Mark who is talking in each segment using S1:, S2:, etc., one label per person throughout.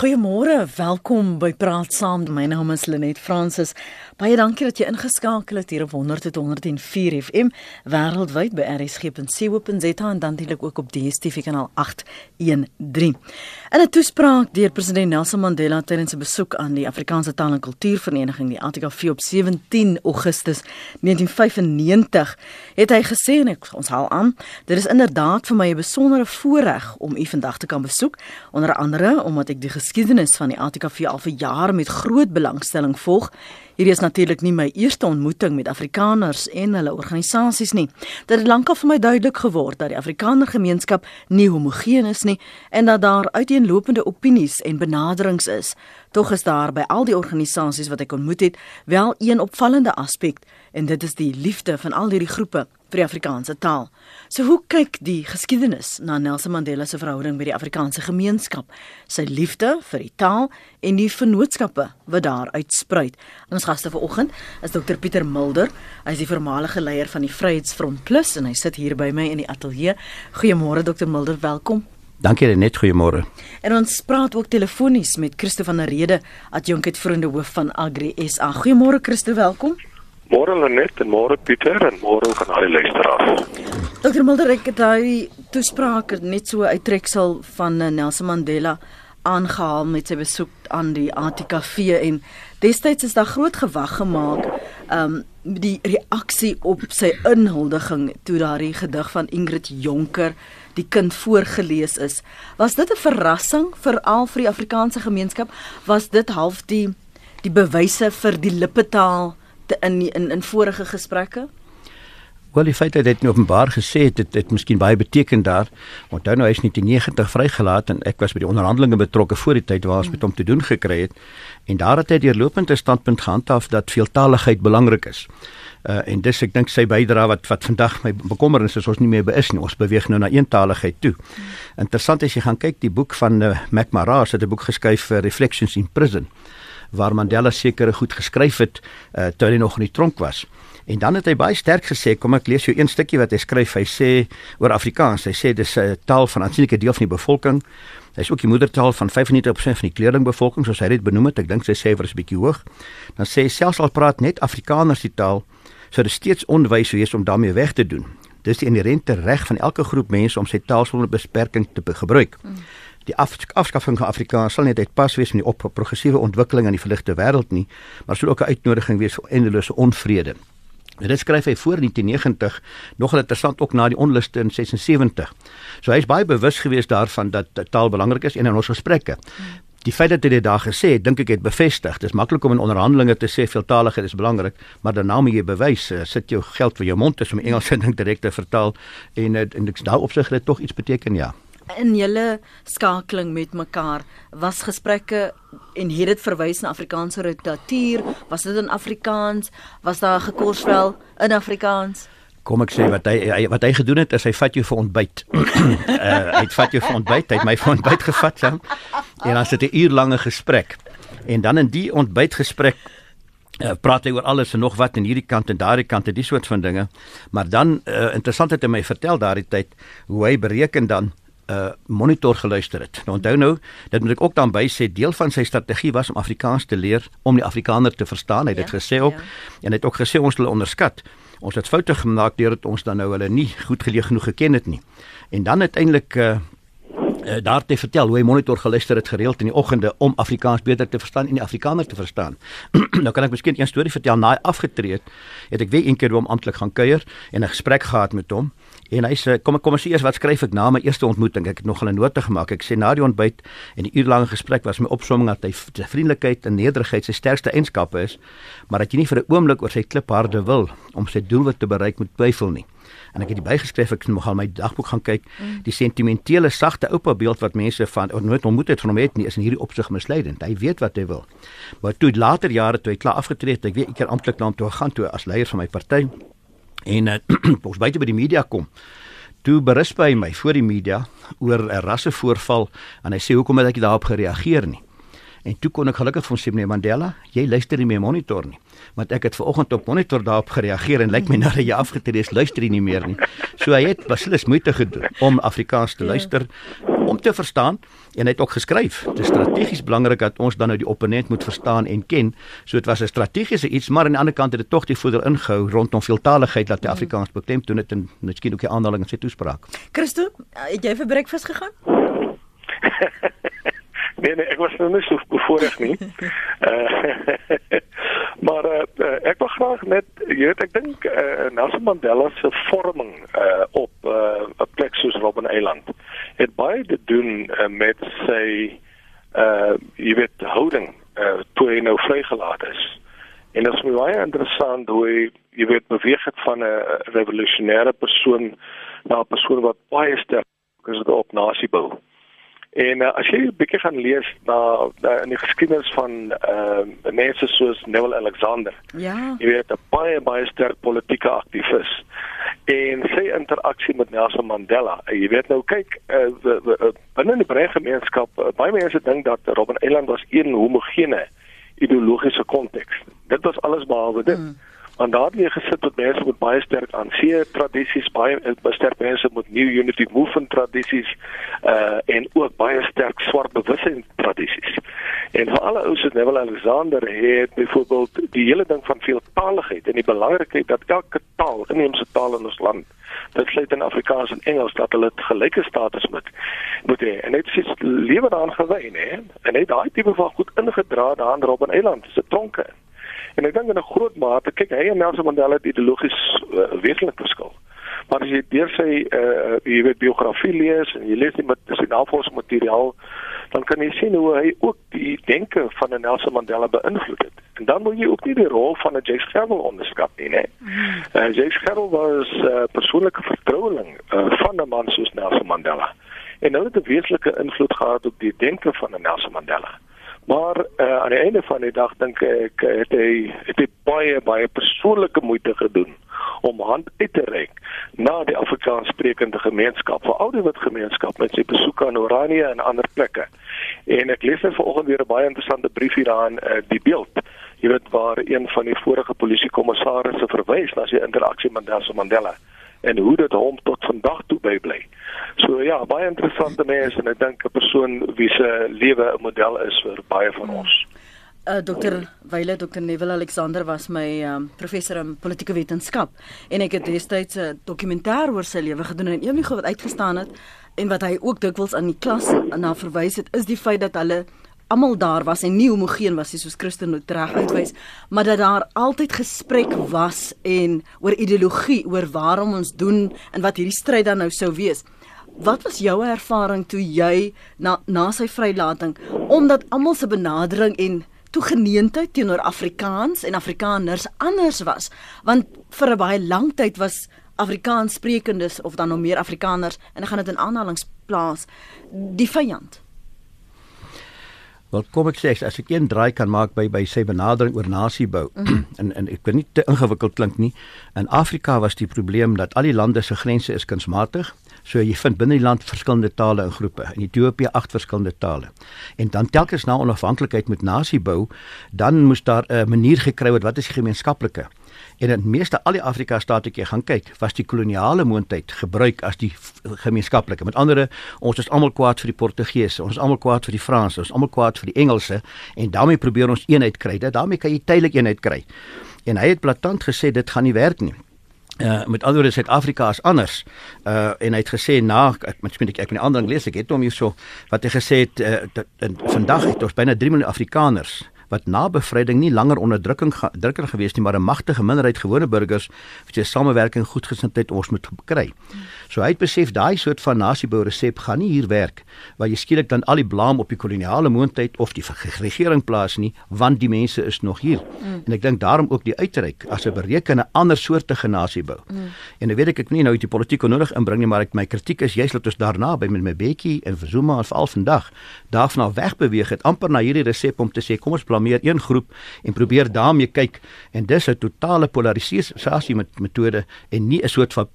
S1: Goeiemôre, welkom by Praat Saam. My naam is Lenet Fransis. Baie dankie dat jy ingeskakel het hier op 100.104 FM wêreldwyd by rsg.co.za en dan natuurlik ook op DStv kanaal 813. In 'n toespraak deur president Nelson Mandela tydens 'n besoek aan die Afrikaanse Taal en Kultuurvereniging, die ATKV op 17 Augustus 1995, het hy gesê en ek, ons haal aan, dit is inderdaad vir my 'n besondere voorreg om u vandag te kan besoek, onder andere omdat ek die geskiedenis van die ATKV al vir jare met groot belangstelling volg. Hierdie is natuurlik nie my eerste ontmoeting met Afrikaners en hulle organisasies nie. Dit het lankal vir my duidelik geword dat die Afrikaner gemeenskap nie homogeen is nie en dat daar uiteenlopende opinies en benaderings is. Tog is daar by al die organisasies wat ek ontmoet het, wel een opvallende aspek en dit is die liefde van al hierdie groepe vir die Afrikaanse taal. So hoe kyk die geskiedenis na Nelson Mandela se verhouding met die Afrikaanse gemeenskap, sy liefde vir die taal en die vennootskappe wat daar uitspruit? Ons gaste vanoggend is Dr Pieter Mulder. Hy is die voormalige leier van die Vryheidsfront Plus en hy sit hier by my in die ateljee. Goeiemôre Dr Mulder, welkom.
S2: Dankie net goeiemôre.
S1: En ons praat ook telefonies met Christo van der Rede, adjunkheid vriende hoof van Agri SA. Goeiemôre Christo, welkom.
S3: Môre Lenet en môre Pieter en môre ook aan al die luisteraars.
S1: Dr Mulder, ek het daai toespraak net so uittreksel van eh, Nelson Mandela aangehaal met sy besoek aan die ATKV en destyds is daar groot gewag gemaak um die reaksie op sy inhuldiging toe daardie gedig van Ingrid Jonker die kind voorgeles is. Was dit 'n verrassing vir al vir die Afrikaanse gemeenskap? Was dit half die die bewyse vir die lippetaal in in in vorige gesprekke?
S2: Wel die feit dat dit nou openbaar gesê het, dit het miskien baie beteken daar. Onthou nou hy is nie in 90 vrygelaat en ek was by die onderhandelinge betrokke voor die tyd waar ons met hom te doen gekry het. En daar het hy deurlopend 'n standpunt gehandhaaf dat veeltaligheid belangrik is. Uh, en dis ek dink sy bydra wat wat vandag my bekommernis is ons nie meer beis nie ons beweeg nou na eentaligheid toe. Interessant as jy gaan kyk die boek van uh, Mac Maras het 'n boek geskryf uh, Reflections in Prison waar Mandela sekere goed geskryf het uh, terwyl hy nog in die tronk was. En dan het hy baie sterk gesê, kom ek lees jou een stukkie wat hy skryf. Hy sê oor Afrikaans, hy sê dis 'n taal van aansienlike deel van die bevolking. Hy is ook die moedertaal van 95% van die kleurlingbevolking, soos hy dit benoem het. Ek dink sy syfer is bietjie hoog. Dan sê hy selfs al praat net Afrikaners die taal, sou dit steeds onwys wees om daarmee weg te doen. Dis die inherente reg van elke groep mense om sy taal sonder beperking te gebruik. Mm die af, afskaffing van Afrikaans sal net pas wees met die op progressiewe ontwikkeling in die verligte wêreld nie, maar sou ook 'n uitnodiging wees vir eindelose onvrede. Dit skryf hy voor 1990, nogal interessant ook na die onluste in 76. So hy is baie bewus gewees daarvan dat taal belangrik is en in ons gesprekke. Die feit dat hy dit daar gesê het, dink ek het bevestig. Dit is maklik om in onderhandelinge te sê veeltaaligheid is belangrik, maar nou moet jy bewys, uh, sit jou geld vir jou mond is om Engels ding direk te vertaal en uh, en ek daar opsig dit tog iets beteken ja
S1: in julle skakeling met mekaar. Was gesprekke en het dit verwys na Afrikaanse literatuur was dit in Afrikaans? Was daar gekorsvel in Afrikaans?
S2: Kom ek sê wat hy, hy wat hy gedoen het is hy vat jou vir ontbyt. Uh, hy vat jou vir ontbyt hy het my vir ontbyt gevat ja en dan sit 'n uur lange gesprek. En dan in die ontbytgesprek Uh, praat hy oor alles en nog wat in hierdie kant en daardie kant en die soort van dinge. Maar dan uh, interessant het hy my vertel daardie tyd hoe hy bereken dan uh monitor geluister het. Nou onthou nou, dit moet ek ook dan by sê deel van sy strategie was om Afrikaans te leer om die Afrikaner te verstaan. Hy het dit ja, gesê ook ja. en hy het ook gesê ons hulle onderskat. Ons het foute gemaak deurdat ons dan nou hulle nie goed geleer genoeg geken het nie. En dan uiteindelik uh Uh, daar te vertel hoe hy monitor geluister het gereeld in die oggende om Afrikaans beter te verstaan en die Afrikaner te verstaan. nou kan ek miskien 'n storie vertel na hy afgetree het. Het ek weer een keer hom amptelik gaan kuier en 'n gesprek gehad met hom. En hy sê kom kom ons sê eers wat skryf ek na my eerste ontmoeting. Ek het nog 'n note gemaak. Ek sê na die ontbyt en die uurlange gesprek was my opsomming dat hy vriendelikheid en nederigheid sy sterkste eienskappe is, maar dat jy nie vir 'n oomblik oor sy klipharde wil om sy doelwit te bereik moet twyfel nie. En ek het dit bygeskryf ek nog al my dagboek gaan kyk. Mm. Die sentimentele sagte oupa beeld wat mense van nooit ontmoet het van hom het nie is in hierdie opsig misleidend. Hy weet wat hy wil. Maar toe later jare toe hy klaar afgetree het, ek weet ek keer amptelik na hom toe gaan toe as leier van my party en uh, ons buite by die media kom. Toe berus by my voor die media oor 'n rassevoorval en hy sê hoekom het ek daarop gereageer nie. En toe kon ek gelukkig vir hom sê meneer Mandela, jy luister nie meer monitor nie. Want ek het ver oggend op monitor daarop gereageer en lyk my nou dat jy afgetree is, luister jy nie meer nie. So hy het beslis moeite gedoen om Afrikaans te ja. luister, om te verstaan en hy het ook geskryf. Dit is strategies belangrik dat ons dan nou die opponent moet verstaan en ken. So dit was 'n strategiese iets, maar aan die ander kant het dit tog die voeder ingehou rondom veeltaligheid dat die mm. Afrikaans beklemtoon het en miskien ook die aanhaling in sy toespraak.
S1: Christo, het jy vir breakfast gegaan?
S3: nee nee, ek was nog nie so bevoorreg nie. uh, maar uh, ek wil graag net jy weet ek dink uh, Nelson Mandela se vorming uh, op 'n uh, plek soos Robben Eiland het baie te doen uh, met sy uh jy weet houding uh, toe hy nou vrygelaat is. En dit is baie interessant hoe hy jy weet beweeg het van 'n revolusionêre persoon na 'n persoon wat baie sterk is op nasiebou. En uh, as jy 'n bietjie gaan lees na, na in die geskiedenis van ehm uh, mense soos Neville Alexander.
S1: Ja.
S3: Jy weet 'n baie baie sterk politieke aktivis. En sy interaksie met Nelson Mandela. Uh, jy weet nou kyk uh, uh, binne die breë gemeenskap uh, baie mense dink dat Robben Island was een homogene ideologiese konteks. Dit was alles behalwe dit. Hmm want daar het gesit met mense met baie sterk aan see tradisies, baie eh, sterk mense met new unity movement tradisies uh en ook baie sterk swart bewussyn tradisies. En vir alle ouens het Neville Alexander het byvoorbeeld die hele ding van veeltaaligheid en die belangrikheid dat elke taal, inheemse taal in ons land dit sluit in Afrikaans en Engels dat hulle gelyke status moet moet hê. En dit is lewe daaraan gewy, hè. En hy daai tipe van goed ingedra daar aan Robben Eiland, se tronke. En ek dink in 'n groot mate, kyk hy en Nelson Mandela het ideologies uh, wesenlik verskil. Maar as jy deur sy uh jy weet biografie lees en jy lees die met sy navorsingsmateriaal, dan kan jy sien hoe hy ook die denke van Nelson Mandela beïnvloed het. En dan moet jy ook nie die rol van 'n James Gerald onderskat nie, né? Uh, James Gerald was 'n uh, persoonlike vertroueling uh, van 'n man soos Nelson Mandela. En hulle het 'n wesenlike invloed gehad op die denke van Nelson Mandela. Maar uh, aan die einde van die dag dink ek het hy het hy baie baie persoonlike moeite gedoen om hand uit te reik na die Afrikaanssprekende gemeenskap, veral die wit gemeenskap met sy besoeke aan Oranje en ander plekke. En ek lees net vanoggend weer 'n baie interessante brief hieraan uh, die beeld. Jy weet waar een van die vorige polisiekommissarisse verwys na sy interaksie met Nelson Mandela en hoe dit hom tot vandag toe bybly. So ja, baie interessante mense en ek dink 'n persoon wie se lewe 'n model is vir baie van ons.
S1: Uh, eh, Dr. Wyle Dr. Neville Alexander was my um, professor in politieke wetenskap en ek het destyds 'n dokumentêr oor sy lewe gedoen en een ding wat uitgestaan het en wat hy ook dikwels aan die klas na verwys het is die feit dat hulle almal daar was en nie homogeen was nie soos Christen nou reg uitwys, maar dat daar altyd gesprek was en oor ideologie, oor waarom ons doen en wat hierdie stryd dan nou sou wees. Wat was jou ervaring toe jy na na sy vrylating omdat almal se benadering en toegeneentheid teenoor Afrikaans en Afrikaners anders was, want vir 'n baie lang tyd was Afrikaans sprekendes of dan nog meer Afrikaners en ek gaan dit in aanhalings plaas die vyand.
S2: Wel kom ek sê as ek een draai kan maak by by sy benadering oor nasiebou mm -hmm. en en ek wil nie te ingewikkeld klink nie. In Afrika was die probleem dat al die lande se grense is kunsmatig. So jy vind binne die land verskillende tale en groepe. In Ethiopië agt verskillende tale. En dan telkens na onafhanklikheid met nasiebou, dan moes daar 'n manier gekry word wat is gemeenskaplike. En in meeste al die Afrika state ek gaan kyk, was die koloniale moondheid gebruik as die gemeenskaplike. Met ander woorde, ons is almal kwaad vir die Portugese, ons is almal kwaad vir die Franse, ons is almal kwaad vir die Engelse en daarmee probeer ons eenheid kry. Dat daarmee kan jy tydelik eenheid kry. En hy het blaatant gesê dit gaan nie werk nie. Uh, met ander woorde Suid-Afrika is anders. Uh en hy het gesê na ek moet spreek ek met 'n ander lees ek het hom hier so wat hy gesê het uh, dat vandag het ons byna 3 miljoen Afrikaners wat na bevryding nie langer onderdrukking drukker gewees nie, maar 'n magtige minderheid gewone burgers wat sy samewerking goedgesindheid ons moet kry. So hy het besef daai soort van nasiebou resep gaan nie hier werk waar jy skielik dan al die blame op die koloniale moondheid of die regering plaas nie, want die mense is nog hier. Mm. En ek dink daarom ook die uitreik as 'n berekende ander soorte nasiebou. Mm. En nou weet ek ek nie nou die politiek nodig inbring nie, maar ek my kritiek is juist dat ons daarna by met my Bekkie en Zuma en veral vandag daarvan af wegbeweeg het amper na hierdie resep om te sê kom ons blameer een groep en probeer daarmee kyk en dis 'n totale polarisasie met metode en nie 'n soort van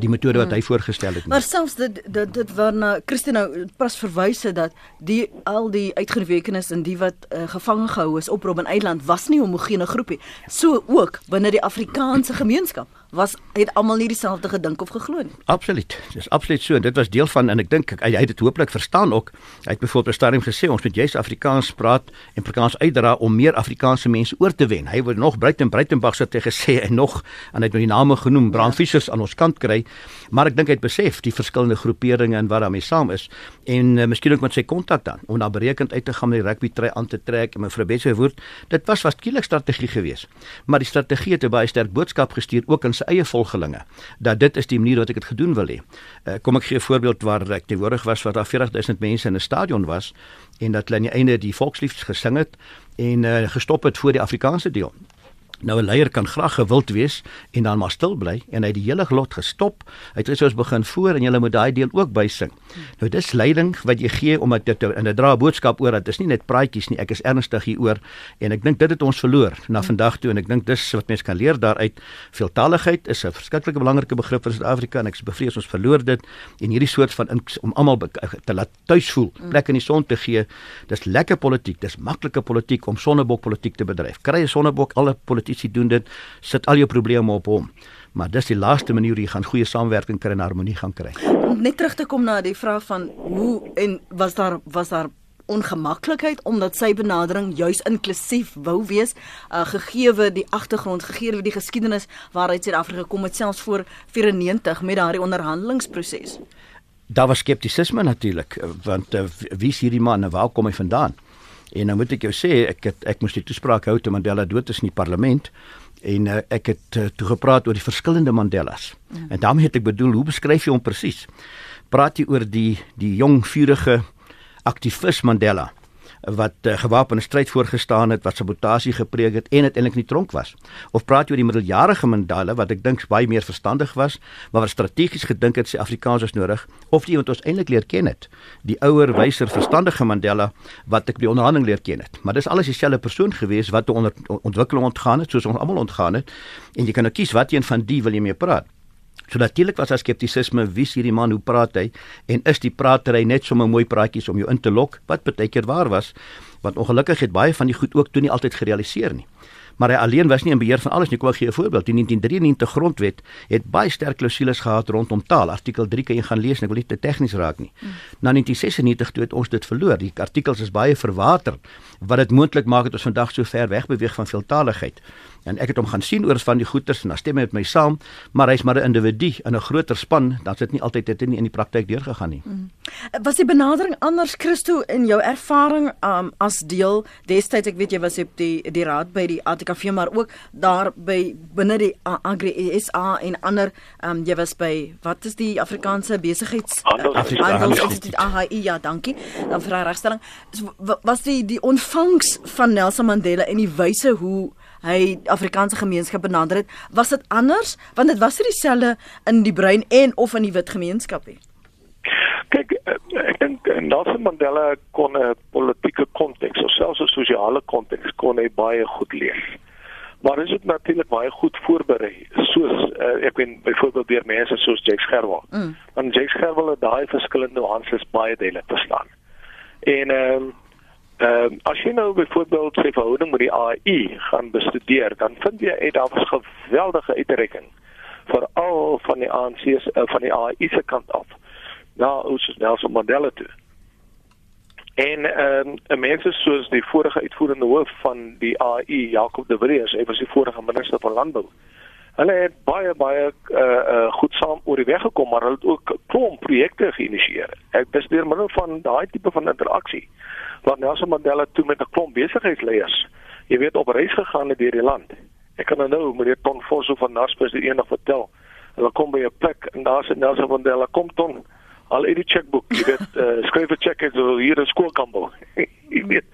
S2: die metode wat hy hmm. voorgestel het.
S1: Nie. Maar selfs dit dit dit waarna Christine nou pas verwys het dat die al die uitgewekenes en die wat uh, gevange gehou is op Robben Eiland was nie homogene groepie. So ook binne die Afrikaanse gemeenskap was het almal nie dieselfde gedink of geglo nie.
S2: Absoluut. Dis absoluut so. Dit was deel van en ek dink hy, hy het dit hooplik verstaan ook. Hy het byvoorbeeld op stadium gesê ons moet juist Afrikaans praat en Afrikaans uitdra om meer Afrikaanse mense oor te wen. Hy wou nog Breiten Breitenberg sit gesê en nog en hy het nou die name genoem, Brand Fishers aan ons kant kry, maar ek dink hy het besef die verskillende groeperinge en wat daarmee saam is en uh, miskien ook met sy kontak dan om dan berekend uit te gaan met die rugby try aan te trek en mevrou Betse woord, dit was skielik strategie geweest. Maar die strategie het 'n baie sterk boodskap gestuur ook aan sy eie volgelinge dat dit is die manier wat ek dit gedoen wil hê. Uh, kom ek gee 'n voorbeeld waar ek teenwoordig was waar daar 40000 mense in 'n stadion was en dat hulle aan die einde die volkslied gesing het en uh, gestop het voor die Afrikaanse deel. Nou 'n leier kan graag gewild wees en dan maar stil bly en hy het die hele lot gestop. Hy het gesê ons begin voor en jy moet daai deel ook bysing. Nou dis leiding wat jy gee omdat dit in 'n dra boodskap oor dat dis nie net praatjies nie. Ek is ernstig hieroor en ek dink dit het ons verloor na vandag toe en ek dink dis wat mense kan leer daaruit. Veeltaligheid is 'n verskriklike belangrike begrip vir Suid-Afrika en ek is bevrees ons verloor dit en hierdie soort van om almal te laat tuis voel, plek in die son te gee. Dis lekker politiek, dis maklike politiek om sonnebok politiek te bedryf. Kry 'n sonnebok alle politiek politici doen dit, sit al jou probleme op hom. Maar dis die laaste manier hoe jy gaan goeie samewerking kry en harmonie gaan kry.
S1: Om net terug te kom na die vraag van hoe en was daar was daar ongemaklikheid omdat sy benadering juis inklusief wou wees uh, gegeewe die agtergrond gegeewe die geskiedenis waaruit Suid-Afrika gekom het selfs voor 94 met daardie onderhandelingsproses.
S2: Daar was skeptisisme natuurlik want uh, wie is hierdie man en waar kom hy vandaan? En nou moet ek jou sê ek het ek moes die toespraak hou te Mandela dood is in die parlement en uh, ek het uh, toe gepraat oor die verskillende Mandelas. Mm. En daarmee het ek bedoel hoe beskryf jy hom presies? Praat jy oor die die jong vurige aktivis Mandela? Wat uh, gewapende stryd voorgestaan het, wat sabotasie gepreek het en uiteindelik nie tronk was. Of praat jy oor die middeljarige Mandela wat ek dink baie meer verstandig was, maar wat strategies gedink het sy Afrikaans is nodig, of die wat ons eintlik leer ken het, die ouer, wyser, verstandige Mandela wat ek by onderhandeling leer ken het. Maar dis alles dieselfde persoon gewees wat 'n ontwikkeling ontgaan het, soos ons almal ontgaan het, en jy kan nou kies wat een van die wil jy mee praat. So natuurlik was daar skeptisisme, wie is hierdie man, hoe praat hy en is die pratery net sommer mooi praatjies om jou in te lok wat baie keer waar was, want ongelukkig het baie van die goed ook toe nie altyd gerealiseer nie maar hy alleen was nie in beheer van alles nie. Kom ek gee 'n voorbeeld. Die 1993 grondwet het baie sterk klousules gehad rondom taal. Artikel 3 kan jy gaan lees en ek wil nie te tegnies raak nie. Mm. Na 1996 toe het ons dit verloor. Die artikels is baie verwater wat dit moontlik maak dat ons vandag so ver weg beweeg van veeltaligheid. En ek het hom gaan sien oor van die goeters en dan stem hy met my saam, maar hy's maar 'n individu in 'n groter span, dan sit nie altyd dit nie in die praktyk deurgegaan nie. Mm.
S1: Was die benadering anders Christo in jou ervaring um, as deel destyds ek weet jy was op die die raad by die ATKV maar ook daar by binne die Agri SA en ander um, jy was by wat is die Afrikaanse besigheids Handelsinstituut AHI ja dankie dan vir regstelling was die die ontvangs van Nelson Mandela en die wyse hoe hy Afrikaanse gemeenskap benader het, was dit anders want dit was nie dieselfde in die bruin en of in die wit gemeenskap nie.
S3: Kyk, eh, ek dink Nelson Mandela kon 'n politieke konteks of selfs 'n sosiale konteks kon hy baie goed lees. Maar hy het natuurlik baie goed voorberei, soos uh, ek weet byvoorbeeld deur mense soos Jake Scherwel. Mm. Want Jake Scherwel het daai verskillende nuances baie duidelik verstaan. En ehm um, Uh, as jy nou byvoorbeeld sy verhouding met die AI gaan bestudeer, dan vind jy uit daar was geweldige uitreiking vir al van die ANC's uh, van die AI se kant af. Nou, ons is Nelson Mandela toe. En ehm um, mense soos die vorige uitvoerende hoof van die AI, Jacob de Villiers, hy was die vorige minister van landbou. Hulle het baie baie uh, uh goed saam oor die weg gekom, maar hulle het ook klomp projekte geïnisieer. Ek dis deur middel van daai tipe van interaksie wat Nelson Mandela toe met 'n klomp besigheidsleiers, jy weet op reis gegaan het deur die land. Ek kan nou meneer Ton Fosso van Naspers die eendag vertel. Hulle kom by 'n plek en daar sê Nelson Mandela, kom Ton, al uit die chequeboek, jy weet, uh, skryf 'n cheque so hier in skoolkampel. jy weet.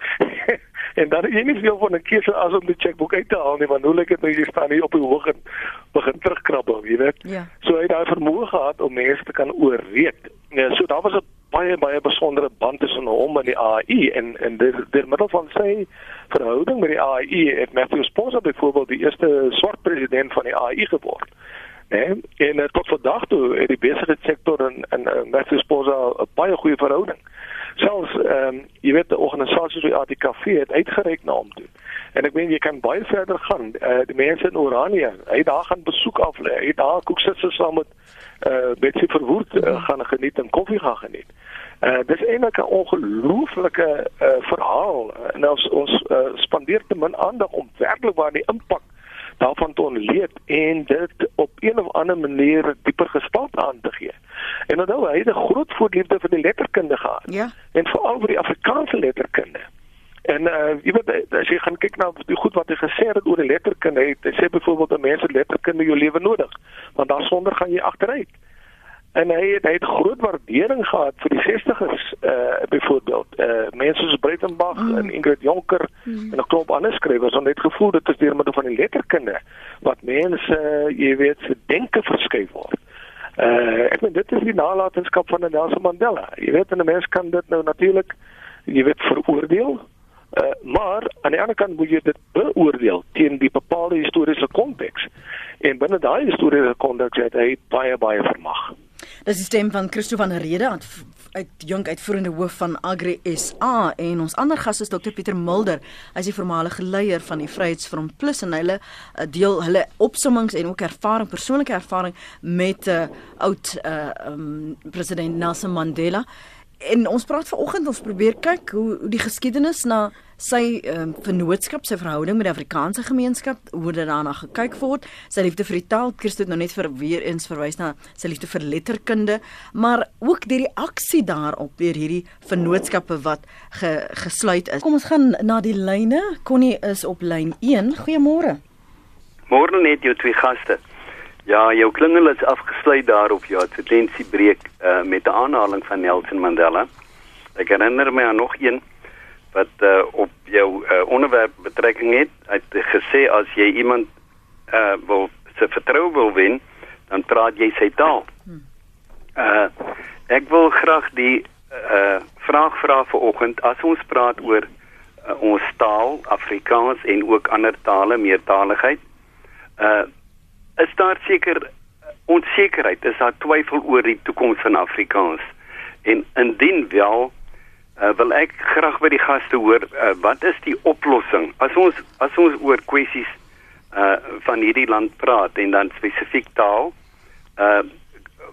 S3: En dan jy nie veel van 'n keuse as om die chequeboek uit te haal nie, want hoe lyk dit nou jy staan hier op die hoog en begin terugkrabbel, jy weet. Ja. So hy het daai vermoë gehad om mense te kan oorreed. Ja, so daar was 'n baie baie besondere band tussen hom en die AI en en deur deur middel van sy verhouding met die AI het Matthew Sponsa byvoorbeeld die eerste swart president van die AI geword. Nee, en uh, tot vandag toe het die besigheidssektor in in uh, Wes-Kaap 'n baie goeie verhouding. Selfs ehm um, jy weet die organisasie soos die ATKV het uitgereik na hom toe. En ek meen jy kan baie verder gaan. Uh, die mense in Oranje, hy daar gaan besoek af lê. Hy daar koeksisse saam met uh, Betsy Verwoerd uh, gaan geniet en koffie gaan geniet. Uh, dit is eintlik 'n ongelooflike uh, verhaal en ons ons uh, spandeer te min aandag om werklik waar die impak daarvan te ontleed en dit op een of ander manier dieper gestalte aan te gee. En onthou hy het 'n groot voorliefde vir die letterkunde gehad.
S1: Ja.
S3: En veral vir die Afrikaanse letterkunde. En uh jy weet as jy gaan kyk na die goed wat hy gesê het oor die letterkunde, hy sê byvoorbeeld dat mense letterkunde jou lewe nodig, want daarsonder gaan jy agteruit en hy het hy het groot waardering gehad vir die 60's uh byvoorbeeld uh mense soos Breitenberg mm. en Ingrid Jonker mm. en 'n klomp ander skrywers het net gevoel dit is deur middel van die letterkunde wat mense uh, jy weet se denke verskuif word. Uh ek meen dit is die nalatenskap van Nelson Mandela. Jy weet 'n mens kan dit nou natuurlik jy weet veroordeel Uh, maar aan die ander kant moet jy dit beoordeel teen die bepaalde historiese konteks. En binne daai historiese konteks het hy baie baie vermag.
S1: Dis die stem van Christo van Rede uit jong uitvoerende hoof van Agri SA en ons ander gas is Dr Pieter Mulder. Hy is die voormalige leier van die Vryheidsfront Plus en hulle uh, deel hulle opsommings en ook ervaring, persoonlike ervaring met 'n uh, oud uh, um, president Nelson Mandela en ons praat vanoggend ons probeer kyk hoe, hoe die geskiedenis na sy um, vennootskap, sy verhouding met die Afrikaanse gemeenskap, hoe dit daarna gekyk word. Sy liefde vir die taal, Christus nou net vir weer eens verwys na sy liefde vir letterkunde, maar ook die reaksie daarop deur hierdie vennootskappe wat ge, gesluit is. Kom ons gaan na die lyne. Connie is op lyn 1. Goeiemôre.
S4: Môre net jou twee gaste. Ja, jou klingel is afgesluit daar op jou advertensiebreek uh, met 'n aanhaling van Nelson Mandela. Ek herinner my aan nog een wat uh, op jou uh, onderwerp betrekking het. Hy het gesê as jy iemand uh, wil se vertroue wil wen, dan praat jy sy taal. Uh, ek wil graag die uh, vraag vra vir oggend as ons praat oor uh, ons taal, Afrikaans en ook ander tale, meertaligheid. Uh is daar seker onsekerheid, is daar twyfel oor die toekoms van Afrikaans. En indien wel, uh, wil ek graag by die gaste hoor, uh, wat is die oplossing? As ons as ons oor kwessies uh van hierdie land praat en dan spesifiek taal, uh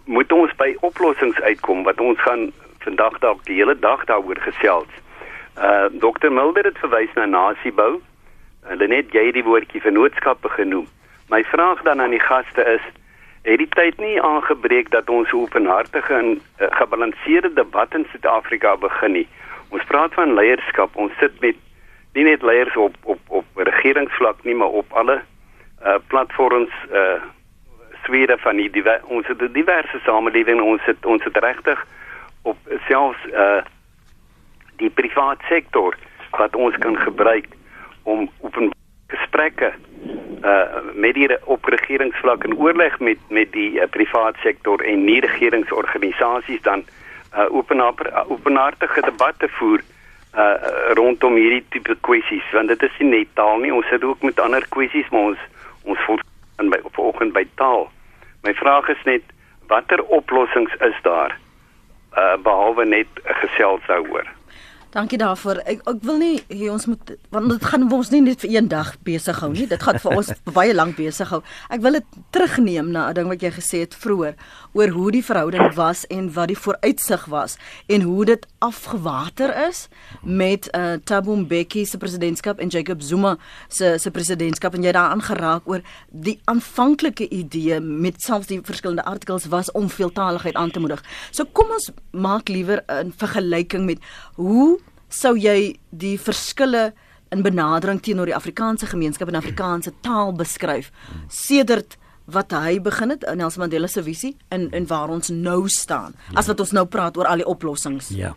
S4: moet ons by oplossings uitkom wat ons gaan vandag dalk die hele dag daaroor gesels. Uh Dr. Mulder het verwys na nasiebou. Hulle net jy die woordjie vennootskappe genoem. My vraag dan aan die gaste is: het die tyd nie aangebreek dat ons openhartige en uh, gebalanseerde debat in Suid-Afrika begin nie? Ons praat van leierskap. Ons sit met nie net leiers op op op regeringsvlak nie, maar op alle uh platforms uh swede van die diver, ons het 'n diverse samelewing. Ons het ons het regtig op selfs uh die private sektor wat ons kan gebruik om open gesprekke uh met die op regeringsvlak en oorleg met met die uh, private sektor en nie regeringsorganisasies dan uh openhartige debatte voer uh rondom hierdie tipe kwessies want dit is nie net taal nie ons sit ook met ander kwessies maar ons ons voel in by vanoggend by taal. My vraag is net watter oplossings is daar uh behalwe net gesels daaroor
S1: Dankie daarvoor. Ek ek wil nie hier ons moet want dit gaan ons nie net vir een dag besig hou nie. Dit gaan vir ons baie lank besig hou. Ek wil dit terugneem na 'n ding wat jy gesê het vroeër oor hoe die verhouding was en wat die vooruitsig was en hoe dit afgewater is met uh Thabo Mbeki se presidentskap en Jacob Zuma se se presidentskap en jy daaraan geraak oor die aanvanklike idee met selfs die verskillende artikels was om veeltaligheid aan te moedig. So kom ons maak liewer 'n vergelyking met hoe sou jy die verskille in benadering teenoor die Afrikaanse gemeenskap en Afrikaanse taal beskryf sedert wat hy begin het in Nelson Mandela se visie en en waar ons nou staan as wat ons nou praat oor al die oplossings.
S2: Ja.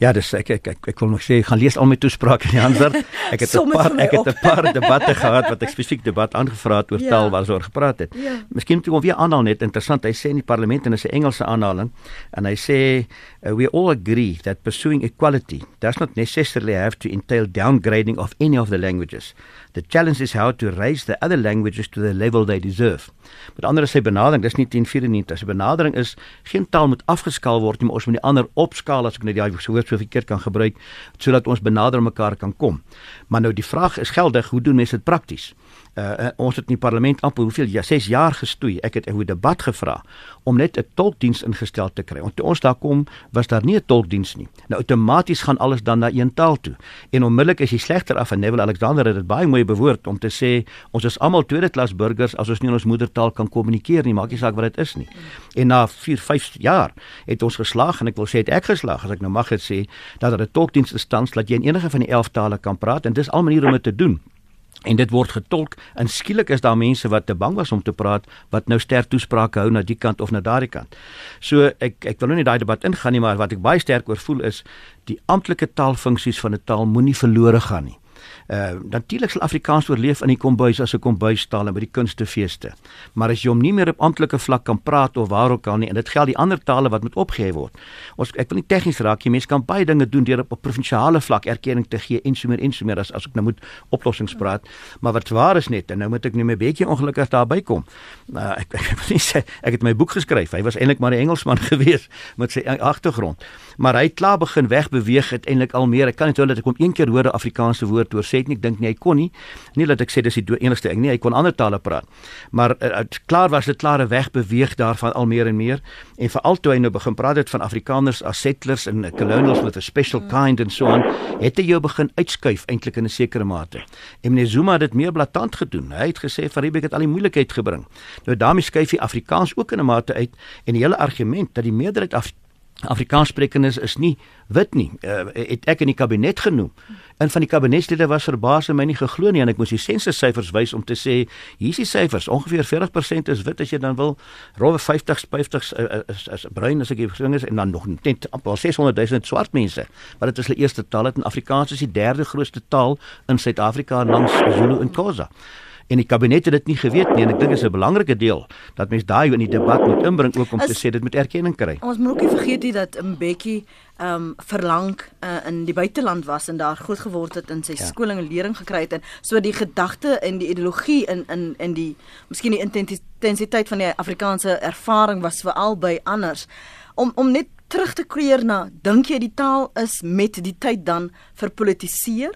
S2: Ja, dis ek ek ek, ek wil nog sê gaan lees al my toesprake in die ander. Ek het 'n paar ek het 'n paar debatte gehad wat ek spesifiek debat aangevra het oor ja. taal waaroor gepraat het. Ja. Miskien moet ek hom weer aanhaal net interessant. Hy sê in die parlement en is 'n Engelse aanhaling en hy sê uh, we all agree that pursuing equality does not necessarily have to entail downgrading of any of the languages. The challenge is how to raise the other languages to the level they deserve. Met ander sê benadering, dis nie 1094, sy benadering is geen taal moet afgeskaal word nie, maar ons moet die ander opskaal as ek net daai woord so verkeerd kan gebruik sodat ons benader mekaar kan kom. Maar nou die vraag is geldig, hoe doen mense dit prakties? Uh, ons het in die parlement amper hoeveel ja 6 jaar gestoei. Ek het 'n debat gevra om net 'n tolkdiens ingestel te kry. Want toe ons daar kom, was daar nie 'n tolkdiens nie. Nou outomaties gaan alles dan na een taal toe. En onmiddellik is jy slegter af en Neville Alexander het dit baie mooi bewoord om te sê ons is almal tweede klas burgers as ons nie in ons moedertaal kan kommunikeer nie, maak nie saak wat dit is nie. En na 4, 5 jaar het ons geslaag en ek wil sê het ek geslaag as ek nou mag dit sê dat daar 'n tolkdiens staan dat jy in enige van die 11 tale kan praat en dis al maniere om dit te doen en dit word getolk en skielik is daar mense wat te bang was om te praat wat nou sterk toesprake hou na die kant of na daardie kant. So ek ek wil nou nie daai debat ingaan nie maar wat ek baie sterk oor voel is die amptelike taalfunksies van 'n taal moenie verlore gaan nie. Uh natuurlik sal Afrikaans oorleef in die kombuis as 'n kombuistaal en by die kunstefeeste. Maar as jy hom nie meer op amptelike vlak kan praat of waar ook al nie en dit geld die ander tale wat moet opgehef word. Ons ek wil nie tegnies raak nie. Mense kan baie dinge doen deur op, op provinsiale vlak erkenning te gee en so meer en so meer as as ek nou moet oplossings praat. Maar wat waar is net en nou moet ek net 'n bietjie ongelukkig daarby kom. Uh ek ek wil nie sê ek het my boek geskryf. Hy was eintlik maar 'n Engelsman gewees met sy agtergrond. Maar hy het klaar begin wegbeweeg uiteindelik al meer. Ek kan net hoor dat ek hom een keer hoor 'n Afrikaanse woord oor sê het nie, ek dink nie hy kon nie. Nie dat ek sê dis die enigste ding nie, hy kon ander tale praat. Maar uh, klaar was dit klare weg beweeg daarvan al meer en meer en veral toe hy nou begin praat het van Afrikaners as settlers en colonials with a special kind and so on, het hy jou begin uitskuif eintlik in 'n sekere mate. En meneer Zuma het dit meer blaatant gedoen. Hy het gesê van Riebeck het al die moeilikheid gebring. Nou daarmee skuif hy Afrikaans ook in 'n mate uit en die hele argument dat die meerderheid af Afrikaanssprekendes is nie wit nie. Uh, het ek in die kabinet genoem. En van die kabinetslede was verbaas en my nie geglo nie en ek moes die sensussyfers wys om te sê hier is die syfers. Ongeveer 40% is wit as jy dan wil. Rowwe 50 50 is is bruin as ek gesien is en dan nog net amper 600 000 swart mense. Maar dit is hulle eerste taal en Afrikaans is die derde grootste taal in Suid-Afrika langs Zulu en Xhosa en die kabinet het dit nie geweet nie en ek dink dit is 'n belangrike deel dat mense daai in die debat moet inbring ook om As, te sê dit moet erkenning kry.
S1: Ons moet ook nie vergeet nie dat Mbeki ehm um, verlang uh, in die buiteland was en daar groot geword het en sy ja. skoling en lering gekry het en so die gedagte en die ideologie in in in die miskien die intensiteit van die Afrikaanse ervaring was veral by anders om om net terug te keer na dink jy die taal is met die tyd dan verpolitiseer?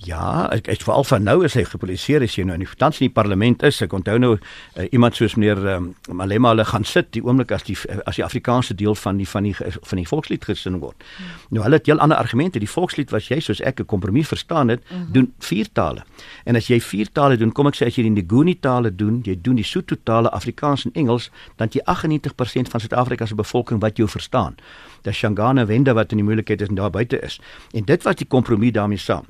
S2: Ja, ek ek veral van nou is hy gepoliseer as jy nou in die tans in die parlement is. Ek onthou nou uh, iemand soos meneer um, Malema hulle gaan sit die oomblik as die as die Afrikaanse deel van die van die van die volkslied gesing word. Hmm. Nou hulle het heel ander argumente. Die volkslied was jy soos ek 'n kompromie verstaan het, mm -hmm. doen vier tale. En as jy vier tale doen, kom ek sê as jy die Nguni tale doen, jy doen die Sotho tale, Afrikaans en Engels, dan jy 98% van Suid-Afrika se bevolking wat jou verstaan. Dis Shangana Wende wat in die moeilikheid is en daar buite is. En dit was die kompromie daarmee saam.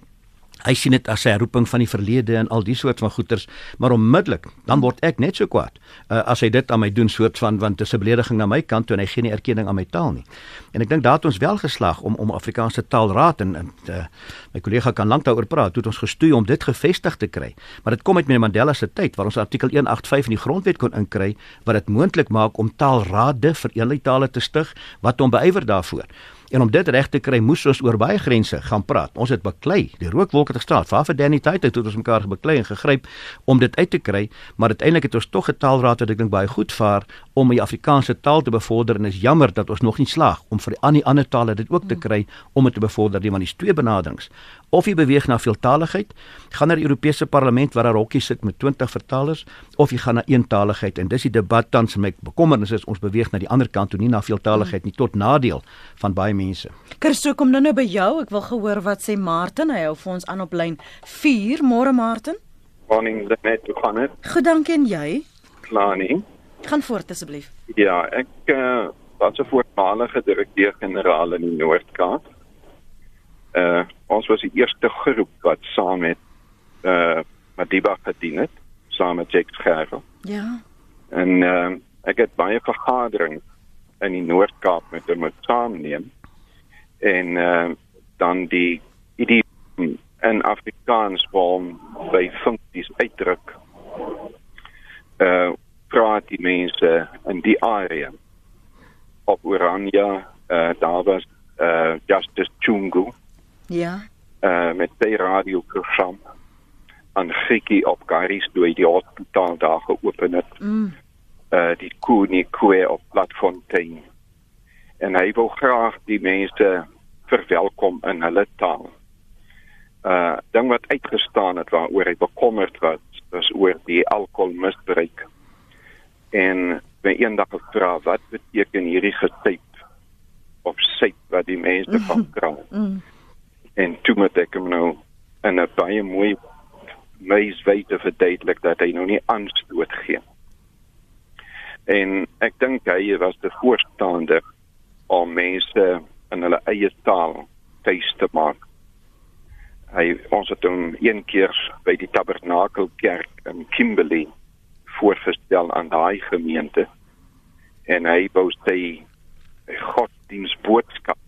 S2: Hy sien dit as 'n roeping van die verlede en al die soort van goeters, maar onmiddellik dan word ek net so kwaad uh, as hy dit aan my doen soort van want dit is 'n belediging aan my kant toe en hy gee nie erkenning aan my taal nie. En ek dink daar het ons wel geslaag om om Afrikaanse taalraad en, en uh, my kollega kan lank daaroor praat, het ons gestoei om dit gevestig te kry. Maar dit kom uit meneer Mandela se tyd waar ons artikel 185 in die grondwet kon inkry wat dit moontlik maak om taalrade vir eenlei tale te stig wat hom beywer daarvoor. En om dit reg te kry, moes ons oor baie grense gaan praat. Ons het beklei, die rookwolk het gestaan. Waar vir Danny tyd het ons mekaar beklei en gegryp om dit uit te kry, maar uiteindelik het ons tog 'n taalraad wat ek dink baie goed vaar om die Afrikaanse taal te bevorder en is jammer dat ons nog nie slaag om vir al die ander tale dit ook te kry om dit te bevorder nie, want dis twee benaderings. Of jy beweeg na veeltaligheid, gaan na die Europese Parlement waar daar hokkies sit met 20 vertalers, of jy gaan na eentaligheid en dis die debat tans met bekommernis is ons beweeg na die ander kant toe nie na veeltaligheid nie tot nadeel van baie mense.
S1: Christo kom nou nou by jou. Ek wil gehoor wat sê Martin. Hy hou vir ons aan op lyn 4. Môre Martin.
S5: Morning, net hoe gaan dit?
S1: Goed, dankie en jy?
S5: Klaar nie.
S1: Gaan voort asseblief.
S5: Ja, ek uh, was 'n voormalige direkteur-generaal in die Noord-Kaap. Uh ons was die eerste groep wat saam met uh Madiba gedien het, saam met Jake Gerrel.
S1: Ja.
S5: En uh ek het baie vergaderings in die Noord-Kaap met hom saamneem. en uh, dan die idiom in Afrikaans waarom by funksies uitdruk uh praat die mense in die area op Oranje uh, daar was uh, Justice Chungu
S1: Ja.
S5: uh, met sy radioprogram aan Griekie op Garis toe die hospitaal daar geopen het
S1: Mm.
S5: uh, die Koenie Koe op Platfontein en hy wil graag die mense verwelkom in hulle taal. Uh ding wat uitgestaan het waaroor hy bekommerd was, was oor die alkoholmisbruik. En my eendag gevra wat beteken hierdie getyp of syp wat die mense van kry.
S1: Mm.
S5: En toe moet ek hom nou in 'n baie mooi meiswyte verduidelik dat hy nou nie aanstoot gee. En ek dink hy was die voorstander om mense in hulle eie taal tuis te maak. Hy ons het hom een keer by die Tabernakelkerk in Kimberley voorgestel aan daai gemeente en hy wou sy godsdienstboodskap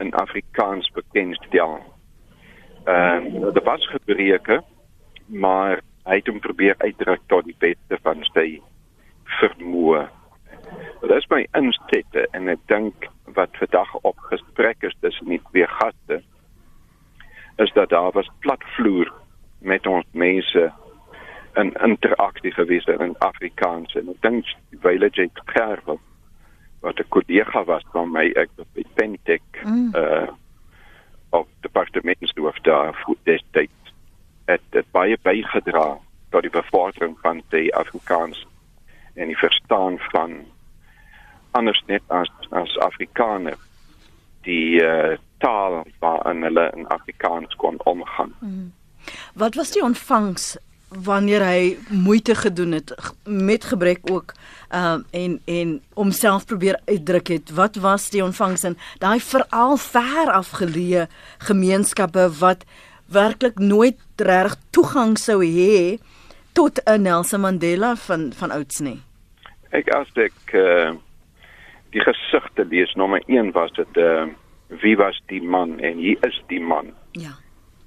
S5: in Afrikaans bekendstel. Ehm uh, dit was gebreke, maar hy het hom probeer uitdruk tot die beste van sy vermoë. Dit is my instette en ek dink wat vandag op gesprek is tussen die twee gaste is dat daar was platvloer met ons mense in interaksie gewees in Afrikaans en ek dink wyle jy Kerwel wat 'n kollega was van my ek by Pentec
S1: Mm.
S5: uh op departementshoof daar voor destyds het dit baie bygedra tot die bevordering van die Afrikaans en die verstaan van anders net as as Afrikaner die uh, taal waarin hulle in Afrikaans kon omgaan.
S1: Wat was die ontvangs wanneer hy moeite gedoen het met gebrek ook um, en en homself probeer uitdruk het wat was die ontvangs in daai veral ver afgeleë gemeenskappe wat werklik nooit reg toegang sou hê tot 'n Nelson Mandela van van ouds nie.
S5: Ek as ek uh, die gesigte lees, nommer 1 was dit uh, wie was die man en hier is die man.
S1: Ja.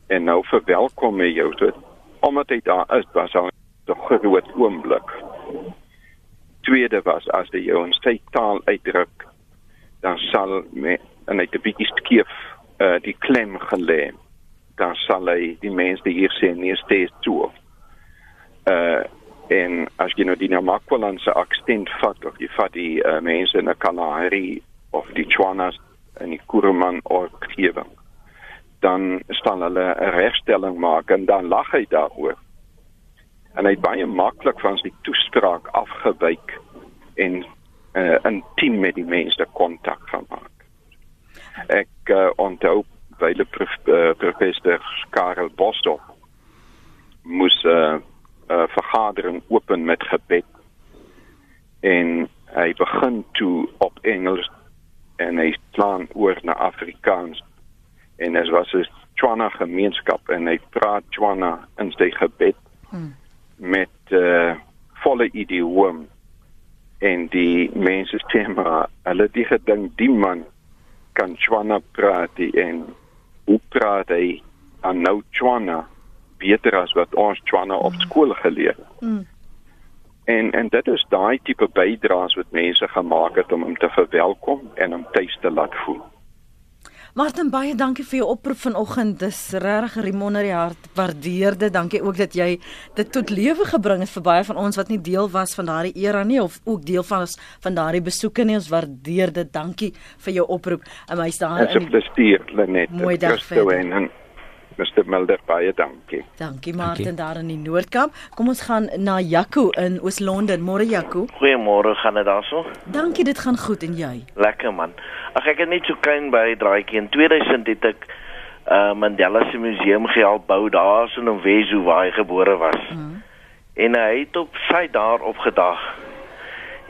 S5: En nou verwelkom hy jou so omdat hy daar is, was hy 'n groot oomblik. Tweede was as hy jou in sy taal uitdruk, dan sal me, en hy 'n bietjie skeef uh, die klem gelê. Dan sal hy die mense hier sê nee steeds toe. Uh en as jy nou die Namakwalandse aksent vat of jy vat die uh, mense in die Kalahari of die Tswanas en die Kuruman omgewing dan staan hulle 'n regstelling maak en dan lag hy daaroor. En hy het baie maklik van sy toespraak afgewyk en uh, intiem met die mense kontak gemaak. Ek uh, onthou wyle prof, uh, professor Karel Bosdorp moes 'n uh, uh, vergadering open met gebed en hy begin toe op Engels en hy slaan oor na Afrikaans en dit was 'n Tswana gemeenskap en hy praat Tswana in sy gebed
S1: Hmm.
S5: met uh, volle idioom en die mense sê maar hulle het die gedink die man kan Tswana praat en hoe praat hy aan nou Tswana beter as wat ons Tswana op skool geleer het
S1: Mm.
S5: En en dit is daai tipe bydraes wat mense gemaak het om hom te verwelkom en hom tuis te laat voel.
S1: Martin baie dankie vir jou oproep vanoggend. Dis regtig Rimonder die hart waardeer dit. Dankie ook dat jy dit tot lewe gebring het vir baie van ons wat nie deel was van daardie era nie of ook deel van ons van daardie besoeke nie. Ons waardeer dit. Dankie vir jou oproep. En hy's daar
S5: Dit is 'n plesier, Lenet.
S1: Mooi dag
S5: Christo
S1: verder.
S5: Mr. Mulder baie dankie.
S1: Dankie Martin daar in die Noord-Kaap. Kom ons gaan na Jaco in Oos-London. Môre Jaco.
S6: Goeiemôre, gaan dit daarso?
S1: Dankie, dit gaan goed en jy?
S6: Lekker man. Ag ek het net so klein by draaitjie in 2000 het ek uh Mandela se museum gehelp bou daar in Nowezo waar hy gebore was.
S1: Mm.
S6: En uh, hy het op sy daar opgedag.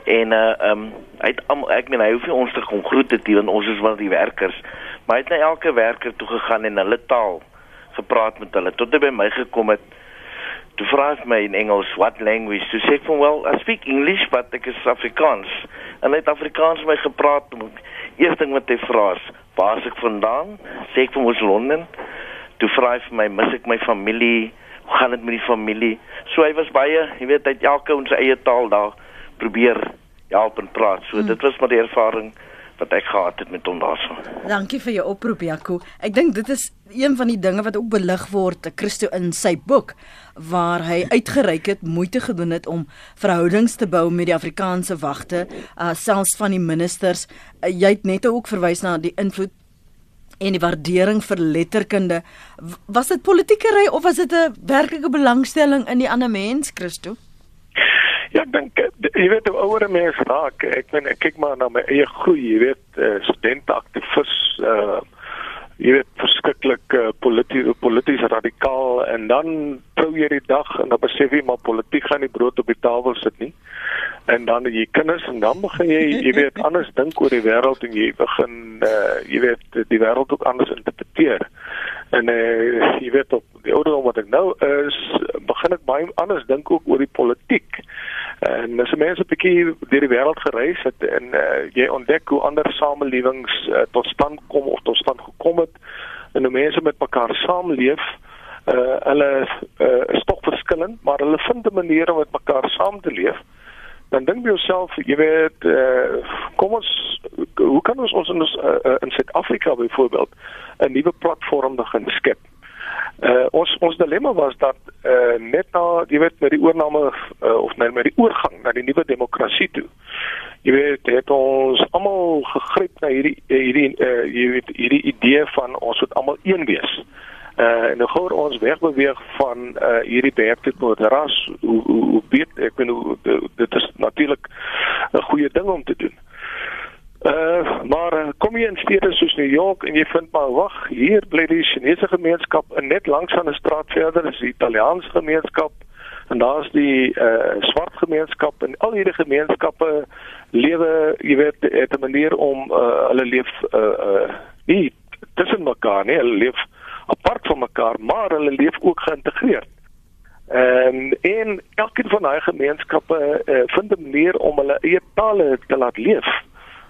S6: En uh um hy het almal ek meen hy hoef nie ons te kom groet nie want ons is wel die werkers. Maar hy het na elke werker toe gegaan en hulle taal gepraat met hulle tot hy by my gekom het. Toe vra hy my in Engels what language? Toe sê ek van well I speak English but ek is Afrikaans. En hy het Afrikaans met my gepraat. Eerste ding wat hy vra is waar ek vandaan? Sê ek vir ons Londen. Toe vra hy vir my, mis ek my familie? Hoe gaan dit met die familie? So hy was baie, jy weet, hy het elke ons eie taal daar probeer help en praat. So hmm. dit was maar die ervaring wat ek gehad het met hom daarso.
S1: Dankie vir jou oproep Jaco. Ek dink dit is een van die dinge wat ook belig word Christo in sy boek waar hy uitgereik het moeite gedoen het om verhoudings te bou met die Afrikaanse wagte, uh, selfs van die ministers. Uh, jy het net ook verwys na die invloed en die waardering vir letterkunde. Was dit politiekery of was dit 'n werklike belangstelling in die ander mens, Christo?
S3: Ja, ek dink jy weet hoe ouer mense raak. Ek meen ek kyk maar na my eie groei, jy weet, uh, studente aktivis uh jy weet verskriklik uh, polities polities radikaal en dan trou jy die dag en dan besef jy maar politiek gaan nie brood op die tafel sit nie. En dan jy kinders en dan begin jy jy weet anders dink oor die wêreld en jy begin uh jy weet die wêreld ook anders interpreteer. En uh jy weet op die ouderdom wat ek nou is, begin ek baie anders dink ook oor die politiek. En as mense 'n bietjie deur die wêreld gereis het en uh, jy ontdek hoe ander samelewings uh, tot stand kom of tot stand gekom het en hoe mense met mekaar saamleef, uh, hulle uh, is tog verskillend, maar hulle vind 'n manier om met mekaar saam te leef. Dan dink jy jouself, jy weet, uh, kom ons hoe kan ons ons in, uh, in Suid-Afrika byvoorbeeld 'n nuwe platform begin skep? Uh ons ons dilemma was dat uh net na jy weet met die oorname uh, of net met die oorgang na die nuwe demokrasie toe. Jy weet het ons almal gegryp na hierdie hierdie uh jy weet hierdie idee van ons moet almal een wees. Uh en nou gou ons wegbeweeg van uh hierdie beheerte tot ras hoe hoe, hoe weet ek ben hoe dit is natuurlik 'n goeie ding om te doen. Uh maar kom jy in stede soos New York en jy vind maar wag, hier bly die Chinese gemeenskap en net langs aan 'n straat verder is die Italiaanse gemeenskap en daar's die uh swart gemeenskap en al hierdie gemeenskappe lewe, jy weet, het 'n manier om uh hulle leef uh uh nie tussen mekaar nie, hulle leef apart van mekaar, maar hulle leef ook geïntegreerd. Ehm en elkeen van daai gemeenskappe uh, vind 'n manier om hulle eie tale te laat leef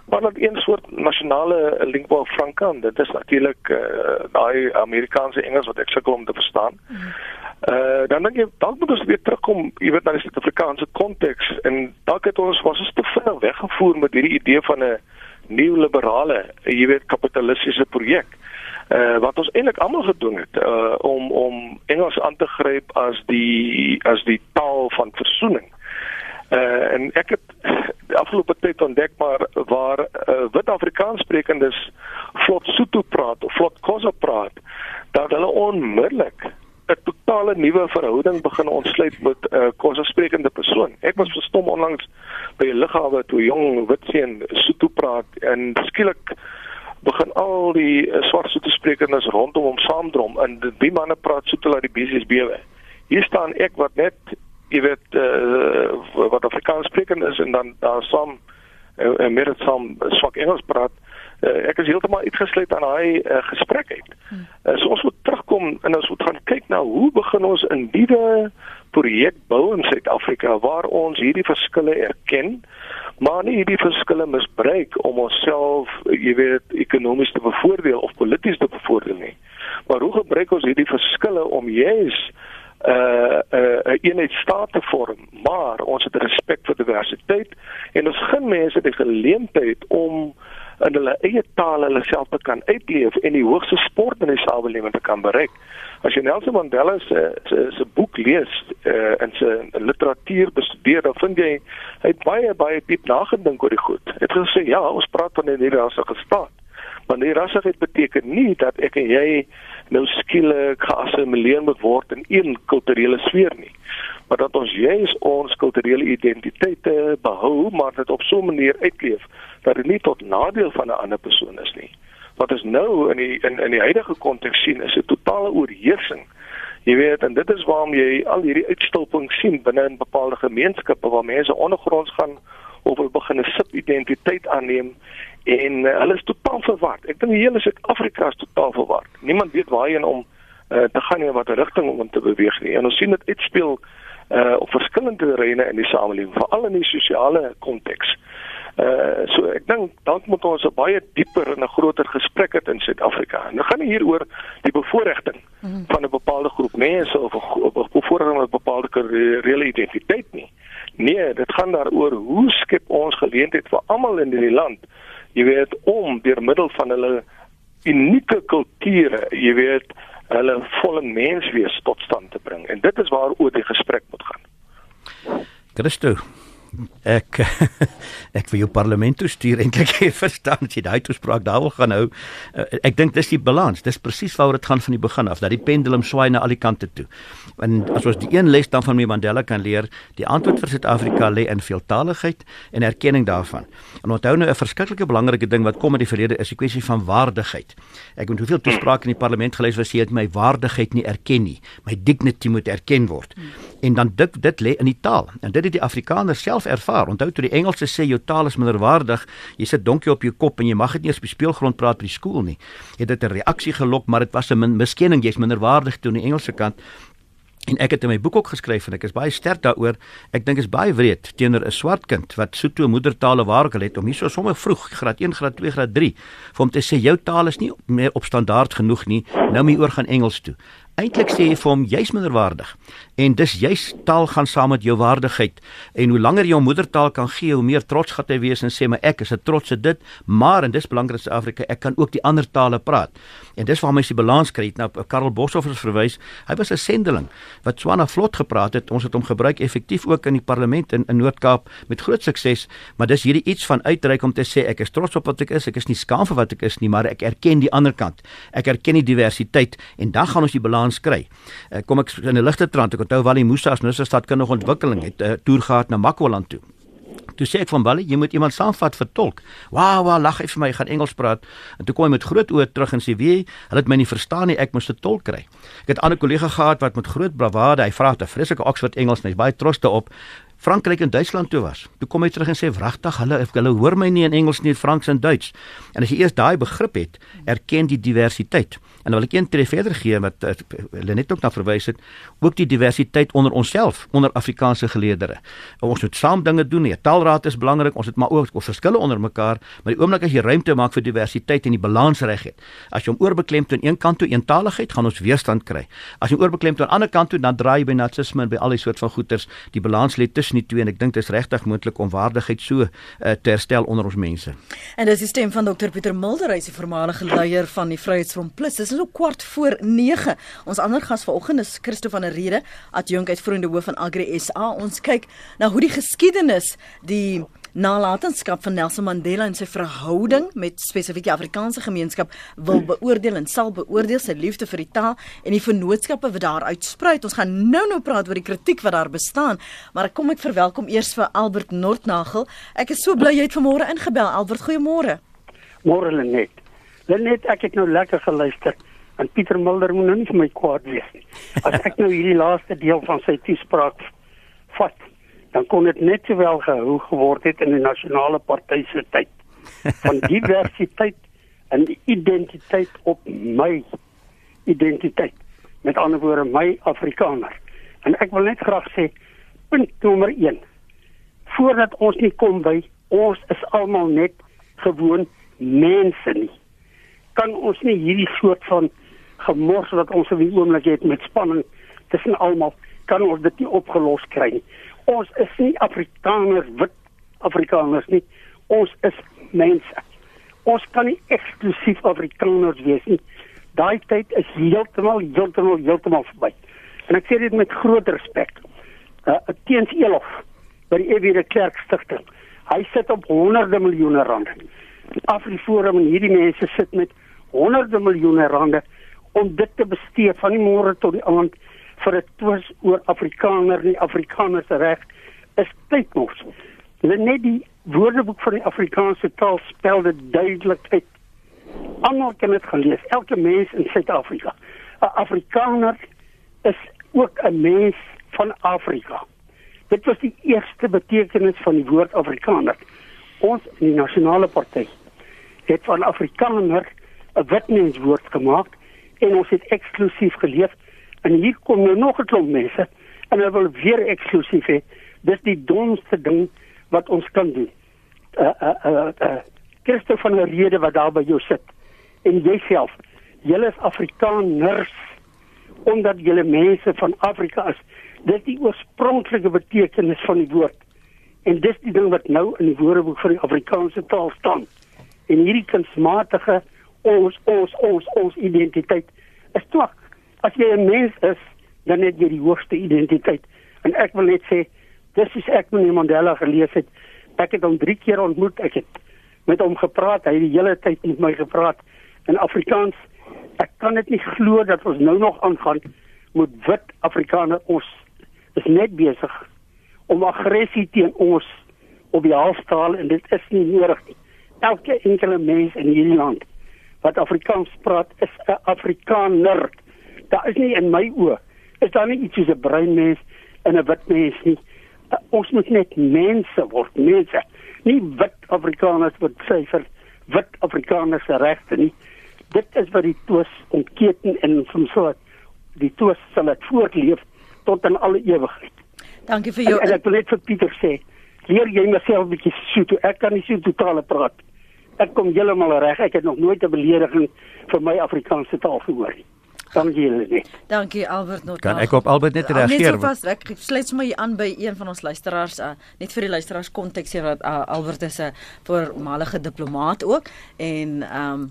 S3: maar dat een soort nasionale lingua franca en dit is natuurlik uh, daai Amerikaanse Engels wat ek sukkel om te verstaan. Uh dan dink ek dalk moet ons weer terugkom, jy weet na die Suid-Afrikaanse konteks en dalk het ons was ons te vinnig weggevoer met hierdie idee van 'n neoliberale, jy weet kapitalistiese projek. Uh wat ons eintlik almal gedoen het uh om om Engels aan te gryp as die as die taal van versoening. Uh en ek het die afgelope tyd ontdek maar waar uh, wit Afrikaans sprekendes vlot Sotho praat of vlot Khoisa praat, dat hulle onmiddellik 'n totale nuwe verhouding begin ontsluit met 'n uh, Khoisa sprekende persoon. Ek was verstom onlangs by 'n lughawe toe jong wit seun Sotho praat en skielik begin al die uh, swart Sotho sprekendes rondom hom saamdrom en die manne praat Sotho laat die besies bewe. Hier staan ek wat net jy weet uh, wat Afrikaans sprekend is en dan daar saam en uh, met dit saam swak Engels praat uh, ek is heeltemal uitgesluit aan daai uh, gesprek uit. Uh, so ons moet terugkom en ons moet gaan kyk na hoe begin ons 'n nuwe projek bou in Suid-Afrika waar ons hierdie verskille erken maar nie hierdie verskille misbruik om onsself jy weet ekonomies te bevoordeel of polities te bevoordeel nie. Maar hoe gebruik ons hierdie verskille om juis uh 'n uh, 'n eenheidsstaat te vorm, maar ons het respek vir diversiteit en ons gun mense die geleentheid om in hulle eie taal hulle self te kan uitleef en die hoogste sport in die samelewing te kan bereik. As jy Nelson Mandela se se se boek lees uh en sy literatuur bestudeer, dan vind jy hy het baie baie diep nagedink oor die goed. Hy het gesê ja, ons praat van 'n hierdie staat. Maar die rassigheid beteken nie dat ek en jy nou skielik geassimileer moet word in een kulturele sfeer nie. Maar dat ons juis ons kulturele identiteite behou maar dit op so 'n manier uitleef dat dit nie tot nadeel van 'n ander persoon is nie. Wat ons nou in die in in die huidige konteks sien is 'n totale oorheersing. Jy weet en dit is waarom jy al hierdie uitstulping sien binne in bepaalde gemeenskappe waar mense ondergronds gaan of hulle begin 'n subidentiteit aanneem en uh, hulle is totaal verward. Ek dink die hele Suid-Afrika is totaal verward. Niemand weet waarheen om uh, te gaan en watter rigting om te beweeg nie. En ons sien dit uitspeel uh op verskillende terreine in die samelewing, veral in die sosiale konteks. Uh so ek dink dan moet ons 'n baie dieper en 'n groter gesprek hê in Suid-Afrika. En dit gaan nie hier oor die bevoordiging mm. van 'n bepaalde groep mense of 'n bevoordiging van 'n bepaalde reële identiteit nie. Nee, dit gaan daaroor hoe skep ons geleentheid vir almal in hierdie land, jy weet, om deur middel van hulle unieke kulture, jy weet, hulle volle menswees tot stand te bring. En dit is waaroor die gesprek moet gaan.
S2: Christo, ek ek vir jou parlement toe stuur eintlik jy verstaan as jy daai toespraak daar wil gaan hou uh, ek dink dis die balans. Dis presies waaroor dit gaan van die begin af dat die pendulum swaai na al die kante toe. En as ons die een les dan van Mandela kan leer die antwoord vir Suid-Afrika lê in veeltaligheid en erkenning daarvan. En onthou nou 'n verskriklike belangrike ding wat kom uit die verlede is die kwessie van waardigheid. Ek het hoeveel toesprake in die parlement gelees waar sê dit my waardigheid nie erken nie my dignity moet erken word. En dan dit dit lê in die taal. En dit het die Afrikaners self ervaar. Onthou toe die Engelse sê jou taal is minderwaardig, jy sit donkie op jou kop en jy mag dit nie eens op die speelgrond praat by die skool nie. Het dit 'n reaksie gelok, maar dit was 'n miskenning, jy's minderwaardig toe aan die Engelse kant. En ek het in my boek ook geskryf en ek is baie sterk daaroor. Ek dink is baie wreed teenoor 'n swart kind wat so toe moedertale waarkel het om hierso sommer vroeg graad 1, graad 2, graad 3 vir hom te sê jou taal is nie meer op standaard genoeg nie. Nou moet jy oor gaan Engels toe. Eintlik sê vir hom jy's minderwaardig. En dis juis taal gaan saam met jou waardigheid. En hoe langer jy jou moedertaal kan gee, hoe meer trots gaan jy wees en sê maar ek is 'n trotse dit, maar en dis belangrik in Suid-Afrika, ek kan ook die ander tale praat. En dis waarom jy die balans kry. Nou Karel Boshoff het verwys, hy was 'n sendeling wat Swana vlot gepraat het. Ons het hom gebruik effektief ook in die parlement in, in Noord-Kaap met groot sukses, maar dis hierdie iets van uitreik om te sê ek is trots op wat ek is, ek is nie skaam vir wat ek is nie, maar ek erken die ander kant. Ek erken die diversiteit en dan gaan ons die balans kans kry. Uh, kom ek in 'n ligte trant, ek onthou Wally Musa as nusse stadkundige ontwikkeling het 'n uh, toer gehad na Makwaland toe. Toe sê ek van Wally, jy moet iemand saamvat vir tolk. Wow, wow, lag hy vir my, gaan Engels praat. En toe kom hy met groot oë terug en sê, "Wie, hulle het my nie verstaan nie, ek moes 'n tolk kry." Ek het 'n ander kollega gehad wat met groot bravade, hy vra 'n vreeslike Oxford Engels en hy's baie trots daarop. Frankryk en Duitsland toe was. Toe kom hy terug en sê wragtig, hulle hulle hoor my nie in Engels nie, Frans en Duits. En as jy eers daai begrip het, erken die diversiteit. En dan wil ek een tree verder gee wat eh, hulle net ook na verwys het, ook die diversiteit onder onsself, onder Afrikaanse geleerdere. Ons moet saam dinge doen. Die taalraad is belangrik. Ons het maar ook ons verskille onder mekaar, maar die oomblik as jy ruimte maak vir diversiteit en die balans reg het. As jy hom oorbeklemd aan een kant toe eentaligheid, gaan ons weerstand kry. As jy oorbeklemd aan 'n ander kant toe, dan draai jy by natsisme en by al die soort van goeters. Die balans lê tussen die twee en ek dink dit is regtig moontlik om waardigheid so uh, te herstel onder ons mense.
S1: En dis die stem van Dr Pieter Mulder, hy is die voormalige leier van die Vryheidsfront Plus. Dis nou kwart voor 9. Ons ander gas vanoggend is Christo van der Rede, adjunk uitvoerende hoof van Agri SA. Ons kyk na hoe die geskiedenis die nalatenskap van Nelson Mandela en sy verhouding met spesifiek die Afrikaanse gemeenskap wil beoordeel en sal beoordeel sy liefde vir die taal en die vennootskappe wat daar uitspruit. Ons gaan nou-nou praat oor die kritiek wat daar bestaan, maar kom ek verwelkom eers vir Albert Nordnagel. Ek is so bly jy het vanmôre ingebel. Albert, goeiemôre.
S7: Môre Lenet. Lenet, ek het nou lekker geluister. En Pieter Mulder moet nou nie vir my kwaad wees nie. As ek nou hierdie laaste deel van sy toespraak vat, dan kon dit net sowel gehou geword het in die nasionale party se tyd. Van diversiteit en identiteit op my identiteit. Met ander woorde my Afrikaner. En ek wil net graag sê punt nommer 1. Voordat ons nie kom by ons is almal net gewoon mense nie. Kan ons nie hierdie soort van gemors wat ons op die oomblik het met spanning tussen almal kan ons dit nie opgelos kry nie. Ons is nie Afrikaners wit Afrikaners nie. Ons is mense. Ons kan nie eksklusief Afrikaners wees nie. Daai tyd is heeltemal heeltemal heeltemal verby. En ek sê dit met groot respek. Uh teens Elof by die Ewige Kerk stigting. Hy sit op honderde miljoene rande. Afriforum en hierdie mense sit met honderde miljoene rande om dit te bestee van die môre tot die aand vir 'n twis oor Afrikaner en Afrikaners reg is tyd mos. Hulle net die woordeboek van die Afrikaanse taal spel dit duidelik uit. Almal kan dit gelees, elke mens in Suid-Afrika. 'n Afrikaner is ook 'n mens van Afrika. Dit was die eerste betekenis van die woord Afrikaner. Ons in die nasionale party het van Afrikaner 'n wit mens woord gemaak en ons het eksklusief geleef en hier kom nou nog 'n klomp mense en hulle wil weer eksklusief hê dis die domste ding wat ons kan doen uh uh uh, uh Christo van der Rede wat daar by jou sit en jouself. Julle is Afrikaners omdat julle mense van Afrika is. Dit is die oorspronklike betekenis van die woord. En dis die ding wat nou in die Woordeboek van die Afrikaanse taal staan. En hierdie kunsmatige ons ons ons ons identiteit is twak. As jy 'n mens is, dan het jy die hoogste identiteit. En ek wil net sê, dis is ek meneer Mandela gelees het. Ek het hom 3 keer ontmoet. Ek het met hom gepraat. Hy het die hele tyd met my gepraat in Afrikaans. Ek kan dit nie glo dat ons nou nog aangaan met wit Afrikaners ons is net besig om aggressie teen ons op die halfstaal en dit is nie nodig nie. Elke enkele mens in hierdie land wat Afrikaans praat is 'n Afrikaner. Daar is nie in my oë is daar nie iets soos 'n bruin mens en 'n wit mens nie. Uh, ons moet net mense word, mense. Nie wit Afrikaners wat sê vir wit Afrikaners se regte nie. Dit is wat die twis ontketen en van so die twis sal dit voortleef tot in alle ewigheid.
S1: Dankie vir jou.
S7: En, en ek wil net vir Pieter sê, leer jy myself 'n bietjie Sotho. Ek kan nie so totale praat. Ek kom heeltemal reg. Ek het nog nooit 'n belediging vir my Afrikaanse taal gehoor nie. Dankie julle nie.
S1: Dankie Albert Noord.
S2: Kan ek op Albert net
S1: Net
S2: reageer?
S1: so vas, ek sluit sommer hier aan by een van ons luisteraars, uh, net vir die luisteraars konteks hier dat uh, Albert is 'n voormalige diplomaat ook en ehm um,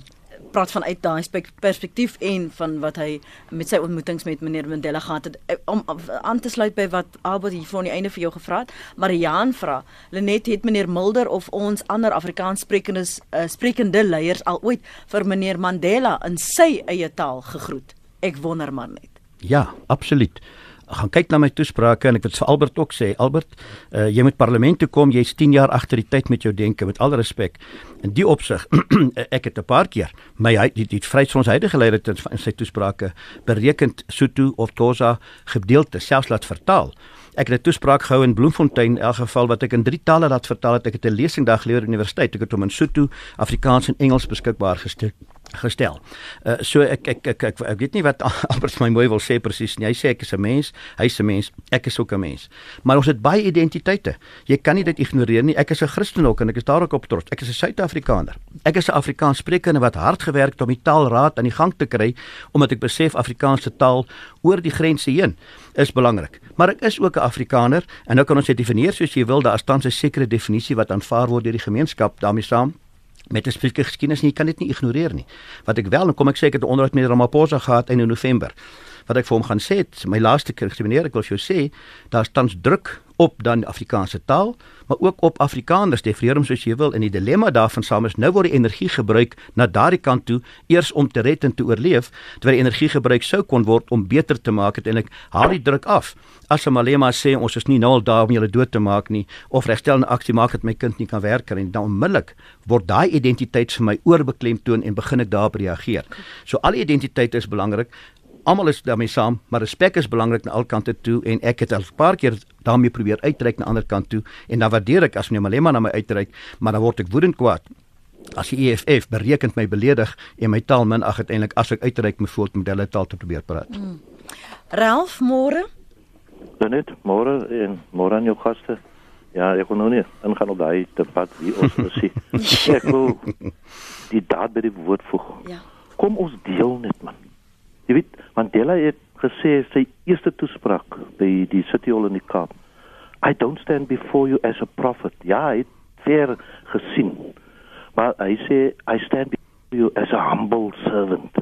S1: praat vanuit daai spek- perspektief en van wat hy met sy ontmoetings met meneer Mandela gehad het Eh, om aan te sluit by wat Albert hier voor aan die einde vir jou gevra het. Mariaan vra, Lenet het meneer Mulder of ons ander Afrikaans sprekendes uh, sprekende leiers al ooit vir meneer Mandela in sy eie taal gegroet. Ek wonder maar net.
S2: Ja, absoluut. Gaan kyk na my toesprake en ek wil vir Albert ook sê, Albert, uh, jy moet parlement toe kom, jy's 10 jaar agter die tyd met jou denke met alle respek. In die opsig, ek het 'n paar keer my die, die Vryheidsfront huidige leier het in sy toesprake berekend Sotho of Xhosa gedeelte selfs laat vertaal. Ek het 'n toespraak gehou in Bloemfontein in elk geval wat ek in drie tale laat vertaal het. Ek het 'n lesing daar gelewer by die universiteit. Ek het hom in Sotho, Afrikaans en Engels beskikbaar gestel gestel. Uh, so ek ek, ek ek ek weet nie wat Albert my mooi wil sê presies nie. Hy sê ek is 'n mens, hy's 'n mens, ek is ook 'n mens. Maar ons het baie identiteite. Jy kan nie dit ignoreer nie. Ek is 'n Christen ook en ek is daar ook op trots. Ek is 'n Suid-Afrikaner. Ek is 'n Afrikaans sprekende wat hard gewerk het om die taalraad aan die gang te kry omdat ek besef Afrikaanse taal oor die grense heen is belangrik. Maar ek is ook 'n Afrikaner en nou kan ons dit definieer soos jy wil. Daar is tans 'n sekere definisie wat aanvaar word deur die gemeenskap daarmee saam met 'n spesifieke geskiedenis en jy kan dit nie ignoreer nie. Wat ek wel, en kom ek sê ek het 'n onderhoud met Ramaphosa gehad in November. Wat ek vir hom gaan sê, my laaste keer gesê meneer, ek wil vir jou sê, daar's tans druk op dan die Afrikaanse taal, maar ook op Afrikaners, definieer hom soos jy wil en die dilemma daarvan saam is nou word die energie gebruik na daardie kant toe eers om te red en te oorleef, terwyl die energie gebruik sou kon word om beter te maak uiteindelik haal die druk af. As Malema sê ons is nie nou al daar om julle dood te maak nie of regstel 'n aksie maak dat my kind nie kan werk nie, dan onmiddellik word daai identiteit vir my oorbeklemtoon en begin ek daarop reageer. So al die identiteite is belangrik. Almal is daarmee saam, maar respek is belangrik aan al kante toe en ek het al 'n paar keer daarmee probeer uitreik na ander kant toe en dan waardeer ek as meneer Malema na my uitreik, maar dan word ek woedend kwaad. As die EFF berekend my beledig en my taal min ag uiteindelik as ek uitreik met voort met hulle taal te probeer praat. Mm.
S1: Ralph môre?
S8: Net môre en môre aan jou gaste. Ja, ek kon nou nie ingaan op daai debat wie ons is. ek wil die daad by die woord voeg.
S1: Ja.
S8: Kom ons deel net man. Jy weet, Mandela het gesê sy eerste toespraak by die City Hall in die Kaap. I don't stand before you as a prophet. Ja, hy het ver gesien. Maar hy sê I stand before you as a humble servant.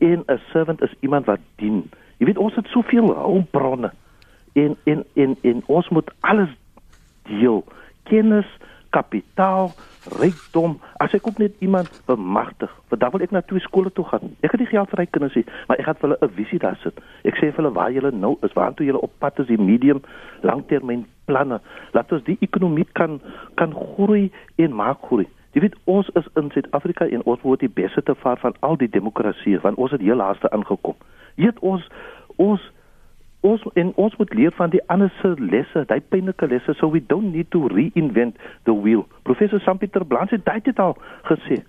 S8: En 'n servant is iemand wat dien. Jy weet ons het soveel hulpbronne en en en en ons moet alles deel. Kennis, kapitaal, rykdom. As ek ook net iemand bemagtig, want dan wil ek na twee skole toe gaan. Ek het nie geld vir hy kinders nie, maar ek gaan vir hulle 'n visie daar sit. Ek sê vir hulle waar julle nou is, waartoe julle op pad is, die medium, langtermyn planne. Laat ons die ekonomie kan kan groei en maak groei. Jy weet ons is in Suid-Afrika en ons word die beste te vaar van al die demokratieë, want ons het heel laaste aangekom. Jy weet ons ons ons en ons moet leer van die ander se lesse, daai pynlike lesse, so we don't need to reinvent the wheel. Professor Sampieter Blanche het dit al gesê.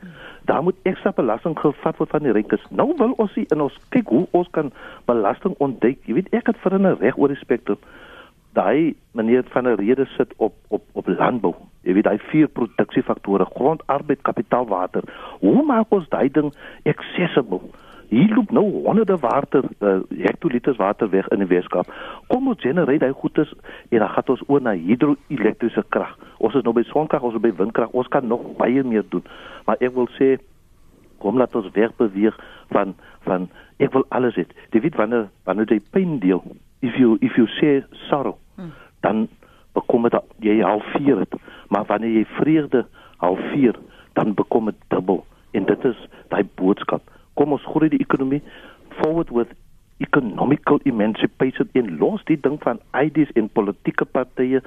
S8: Daar moet ekstra belasting gevat word van die rykes. Nou wil ons sien en ons kyk hoe ons kan belasting ontduik. Jy weet ek het vir 'n reg oor die spektrum. daai meneer van 'n rede sit op op op landbou. Jy weet daai vier produksiefaktore: grond, arbeid, kapitaal, water. Hoe maak ons daai ding accessible? Hier loop nou honderde water, uh, hektoliters water weg in die Weskaap. Kom ons genereer daai goedes en dan gaan ons oor na hidroelektriese krag. Ons is nou by sonkrag, ons is by windkrag. Ons kan nog baie meer doen. Maar ek wil sê kom laat ons wegbeweeg van van ek wil alles hê. Jy weet wanneer wanneer jy pyn deel, if you if you say sorrow, hmm. dan bekom dit jy halveer dit. Maar wanneer jy vreugde halveer, dan bekom dit dubbel. En dit is daai boodskap. Kom ons groei die ekonomie forward with economical emancipation in los die ding van idees en politieke partye.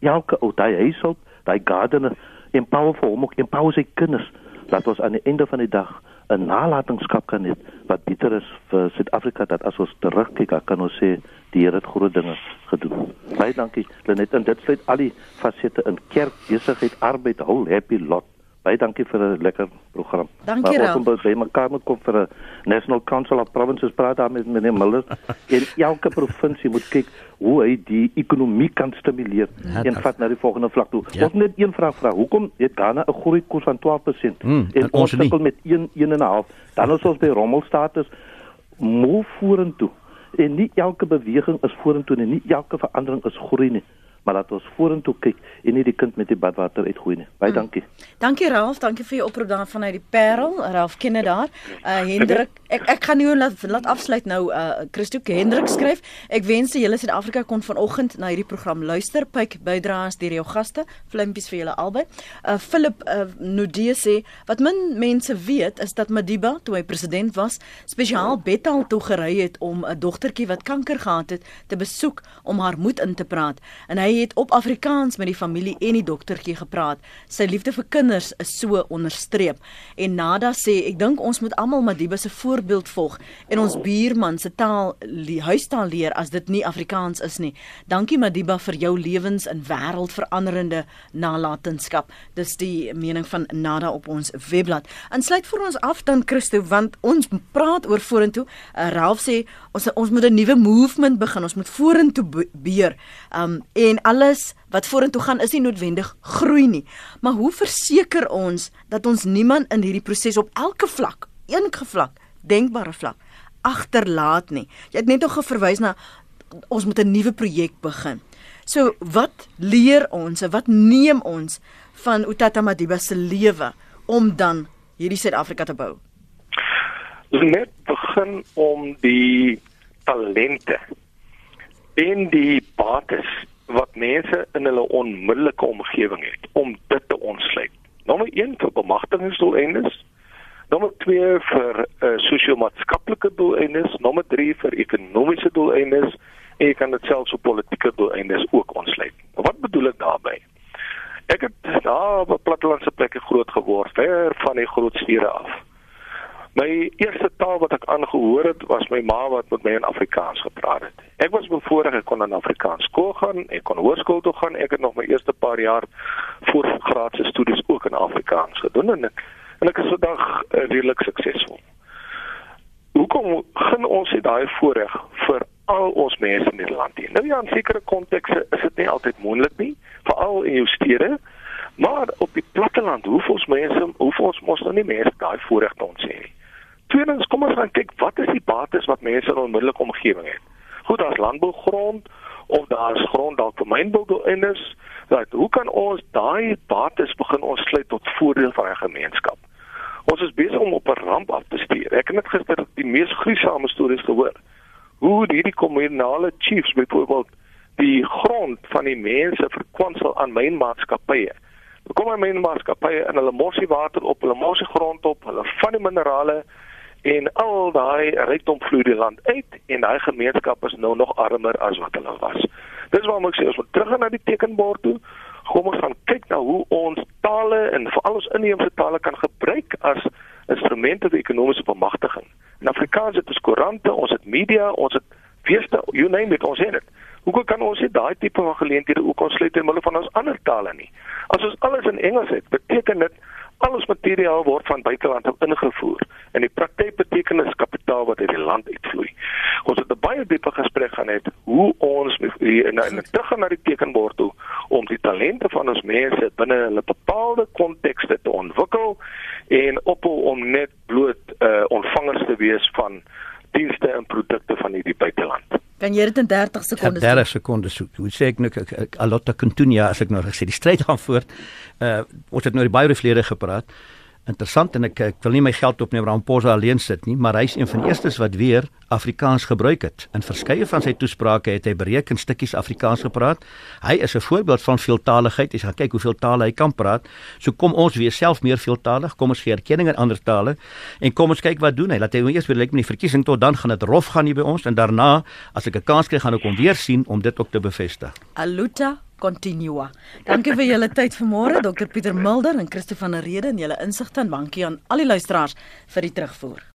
S8: Elke ou daai huishoudt, daai gardener empower vir hom, empower sy kinders dat ons aan die einde van die dag 'n nalatenskap kan hê wat beter is vir Suid-Afrika dat as ons terugkyk, kan ons sê die Here het groot dinge gedoen. Baie dankie Lenet en dit sluit al die fasette in kerk, besigheid, arbeid, hul happy lot baie dankie vir 'n lekker program.
S1: Dankie Ralph.
S8: Ons moet by mekaar moet kom vir 'n National Council of Provinces praat daar met meneer Miller. en elke provinsie moet kyk hoe hy die ekonomie kan stimuleer ja, en vat na die volgende vlak toe. Ja. Ons net een vraag vra. Hoekom het Ghana 'n groei koers van 12%
S2: hmm,
S8: en ons sukkel met 1 1.5? Dan is ons by rommelstatus move vorentoe. En nie elke beweging is vorentoe nie. Nie elke verandering is groei nie maar laat ons vorentoe kyk en nie die kind met die badwater uitgooi nie. Baie mm. dankie.
S1: Dankie Ralf, dankie vir jou oproep daar vanuit die Parel. Ralf ken dit daar. Uh Hendrik, ek ek gaan nou laat laat afsluit nou uh Christo Hendrik skryf. Ek wens jy hele Suid-Afrika kon vanoggend na hierdie program luister. Pyk bydraes deur jou gaste. Flimpies vir julle albei. Uh Philip uh Nudie sê wat min mense weet is dat Madiba toe hy president was, spesiaal Bethal toe gery het om 'n dogtertjie wat kanker gehad het te besoek om haar moed in te praat. En hy het op Afrikaans met die familie en die dogtertjie gepraat. Sy liefde vir kinders is so onderstreep. En Nada sê, ek dink ons moet almal Madiba se voorbeeld volg en ons buurman se taal, die huistaal leer as dit nie Afrikaans is nie. Dankie Madiba vir jou lewens in wêreldveranderende nalatenskap. Dis die mening van Nada op ons webblad. En sluit vir ons af dan Christo, want ons praat oor vorentoe. Uh, Ralph sê ons ons moet 'n nuwe movement begin. Ons moet vorentoe beer. Um en alles wat vorentoe gaan is nie noodwendig groei nie. Maar hoe verseker ons dat ons niemand in hierdie proses op elke vlak, enige vlak, denkbare vlak agterlaat nie? Jy het net nog verwys na ons moet 'n nuwe projek begin. So wat leer ons en wat neem ons van Utata Madiba se lewe om dan hierdie Suid-Afrika te bou?
S3: Net begin om die talente en die bates wat mense in hulle onmiddellike omgewing het om dit te ontsluit. Nommer 1 vir bemagtigingsdoeleindes, nommer 2 vir uh, sosio-maatskaplike doeleindes, nommer 3 vir ekonomiese doeleindes en jy kan dit selfs op politieke doeleindes ook ontsluit. Wat bedoel ek daarmee? Ek het daar op plattelandse plekke groot geword, ver van die groot stede af. My eerste taal wat ek aangehoor het was my ma wat met my in Afrikaans gepraat het. Ek was bevoorreg ek kon in Afrikaans skool gaan, ek kon hoërskool toe gaan. Ek het nog my eerste paar jaar voorgraadse studies ook in Afrikaans gedoen en ek, en ek is vandag uh, redelik suksesvol. Hoekom gaan ons dit daai voorreg vir al ons mense in die land hier? Nou ja, in sekere kontekste is dit nie altyd moontlik nie, veral in jou stede. Maar op die platteland, hoeveel mense, hoeveel ons mos nou nie mense daai voorreg te ons hê nie. Tweedens, kom ons gaan kyk wat is die bates wat mense in onmiddellike omgewing het. Goed, daar's landbougrond of daar's grond dalk vir mynboudoeleindes. Dat hoe kan ons daai bates begin ons sluit tot voordeel van 'n gemeenskap? Ons is besig om op 'n ramp af te stuur. Ek het net gister die mees gruisame stories gehoor. Hoe hierdie kommunale chiefs byvoorbeeld die grond van die mense verkwansel aan mynmaatskappye. Kom aan mynmaatskappye en hulle morsie water op, hulle morsie grond op, hulle van die minerale en al daai rykdom vloei die land uit en daai gemeenskap is nou nog armer as wat hulle was. Dis waarom ek sê ons moet terug na die tekenbord toe. Kom ons gaan kyk na hoe ons tale en veral ons inheemse tale kan gebruik as instrumente vir ekonomiese bemagtiging. In Afrikaans het ons koerante, ons het media, ons het feeste, you name it, ons het dit. Hoe kan ons dit daai tipe van geleenthede ook ontsluit in hulle van ons ander tale nie? As ons alles in Engels het, beteken dit al ons materiaal word van buiteland ingevoer en die praktyk beteken is kapitaal wat uit die land uitvloei. Ons het 'n baie diepe gesprek gaan hê hoe ons die in 'n terug na die tekenbord toe om die talente van ons mense binne hulle bepaalde kontekste te ontwikkel en op om net bloot uh, ontvangers te wees van dienste en produkte van hierdie buiteland.
S1: Kan jy dit in 30 sekondes?
S2: 30 sekondes. Hoe sê ek nou Alotta Kuntunya as ek nou gesê die stryd gaan voort. Uh ons het nou die baie verlede gepraat interessant en ek ek wil nie my geld op net Ramaphosa alleen sit nie, maar hy's een van die eerstes wat weer Afrikaans gebruik het. In verskeie van sy toesprake het hy bereken stukkies Afrikaans gepraat. Hy is 'n voorbeeld van veeltaligheid. Jy gaan kyk hoeveel tale hy kan praat. So kom ons weer self meer veeltalig. Kom ons gee erkenning aan ander tale en kom ons kyk wat doen hy. Laat hy eers weer lyk met die verkiesing tot dan gaan dit rof gaan hier by ons en daarna as ek 'n kans kry gaan ek hom weer sien om dit ook te bevestig.
S1: Aluta continua. Dankie vir julle tyd vanmôre, Dr Pieter Mulder en Christo van der Rede en julle insigte en dankie aan al die luisteraars vir die terugvoer.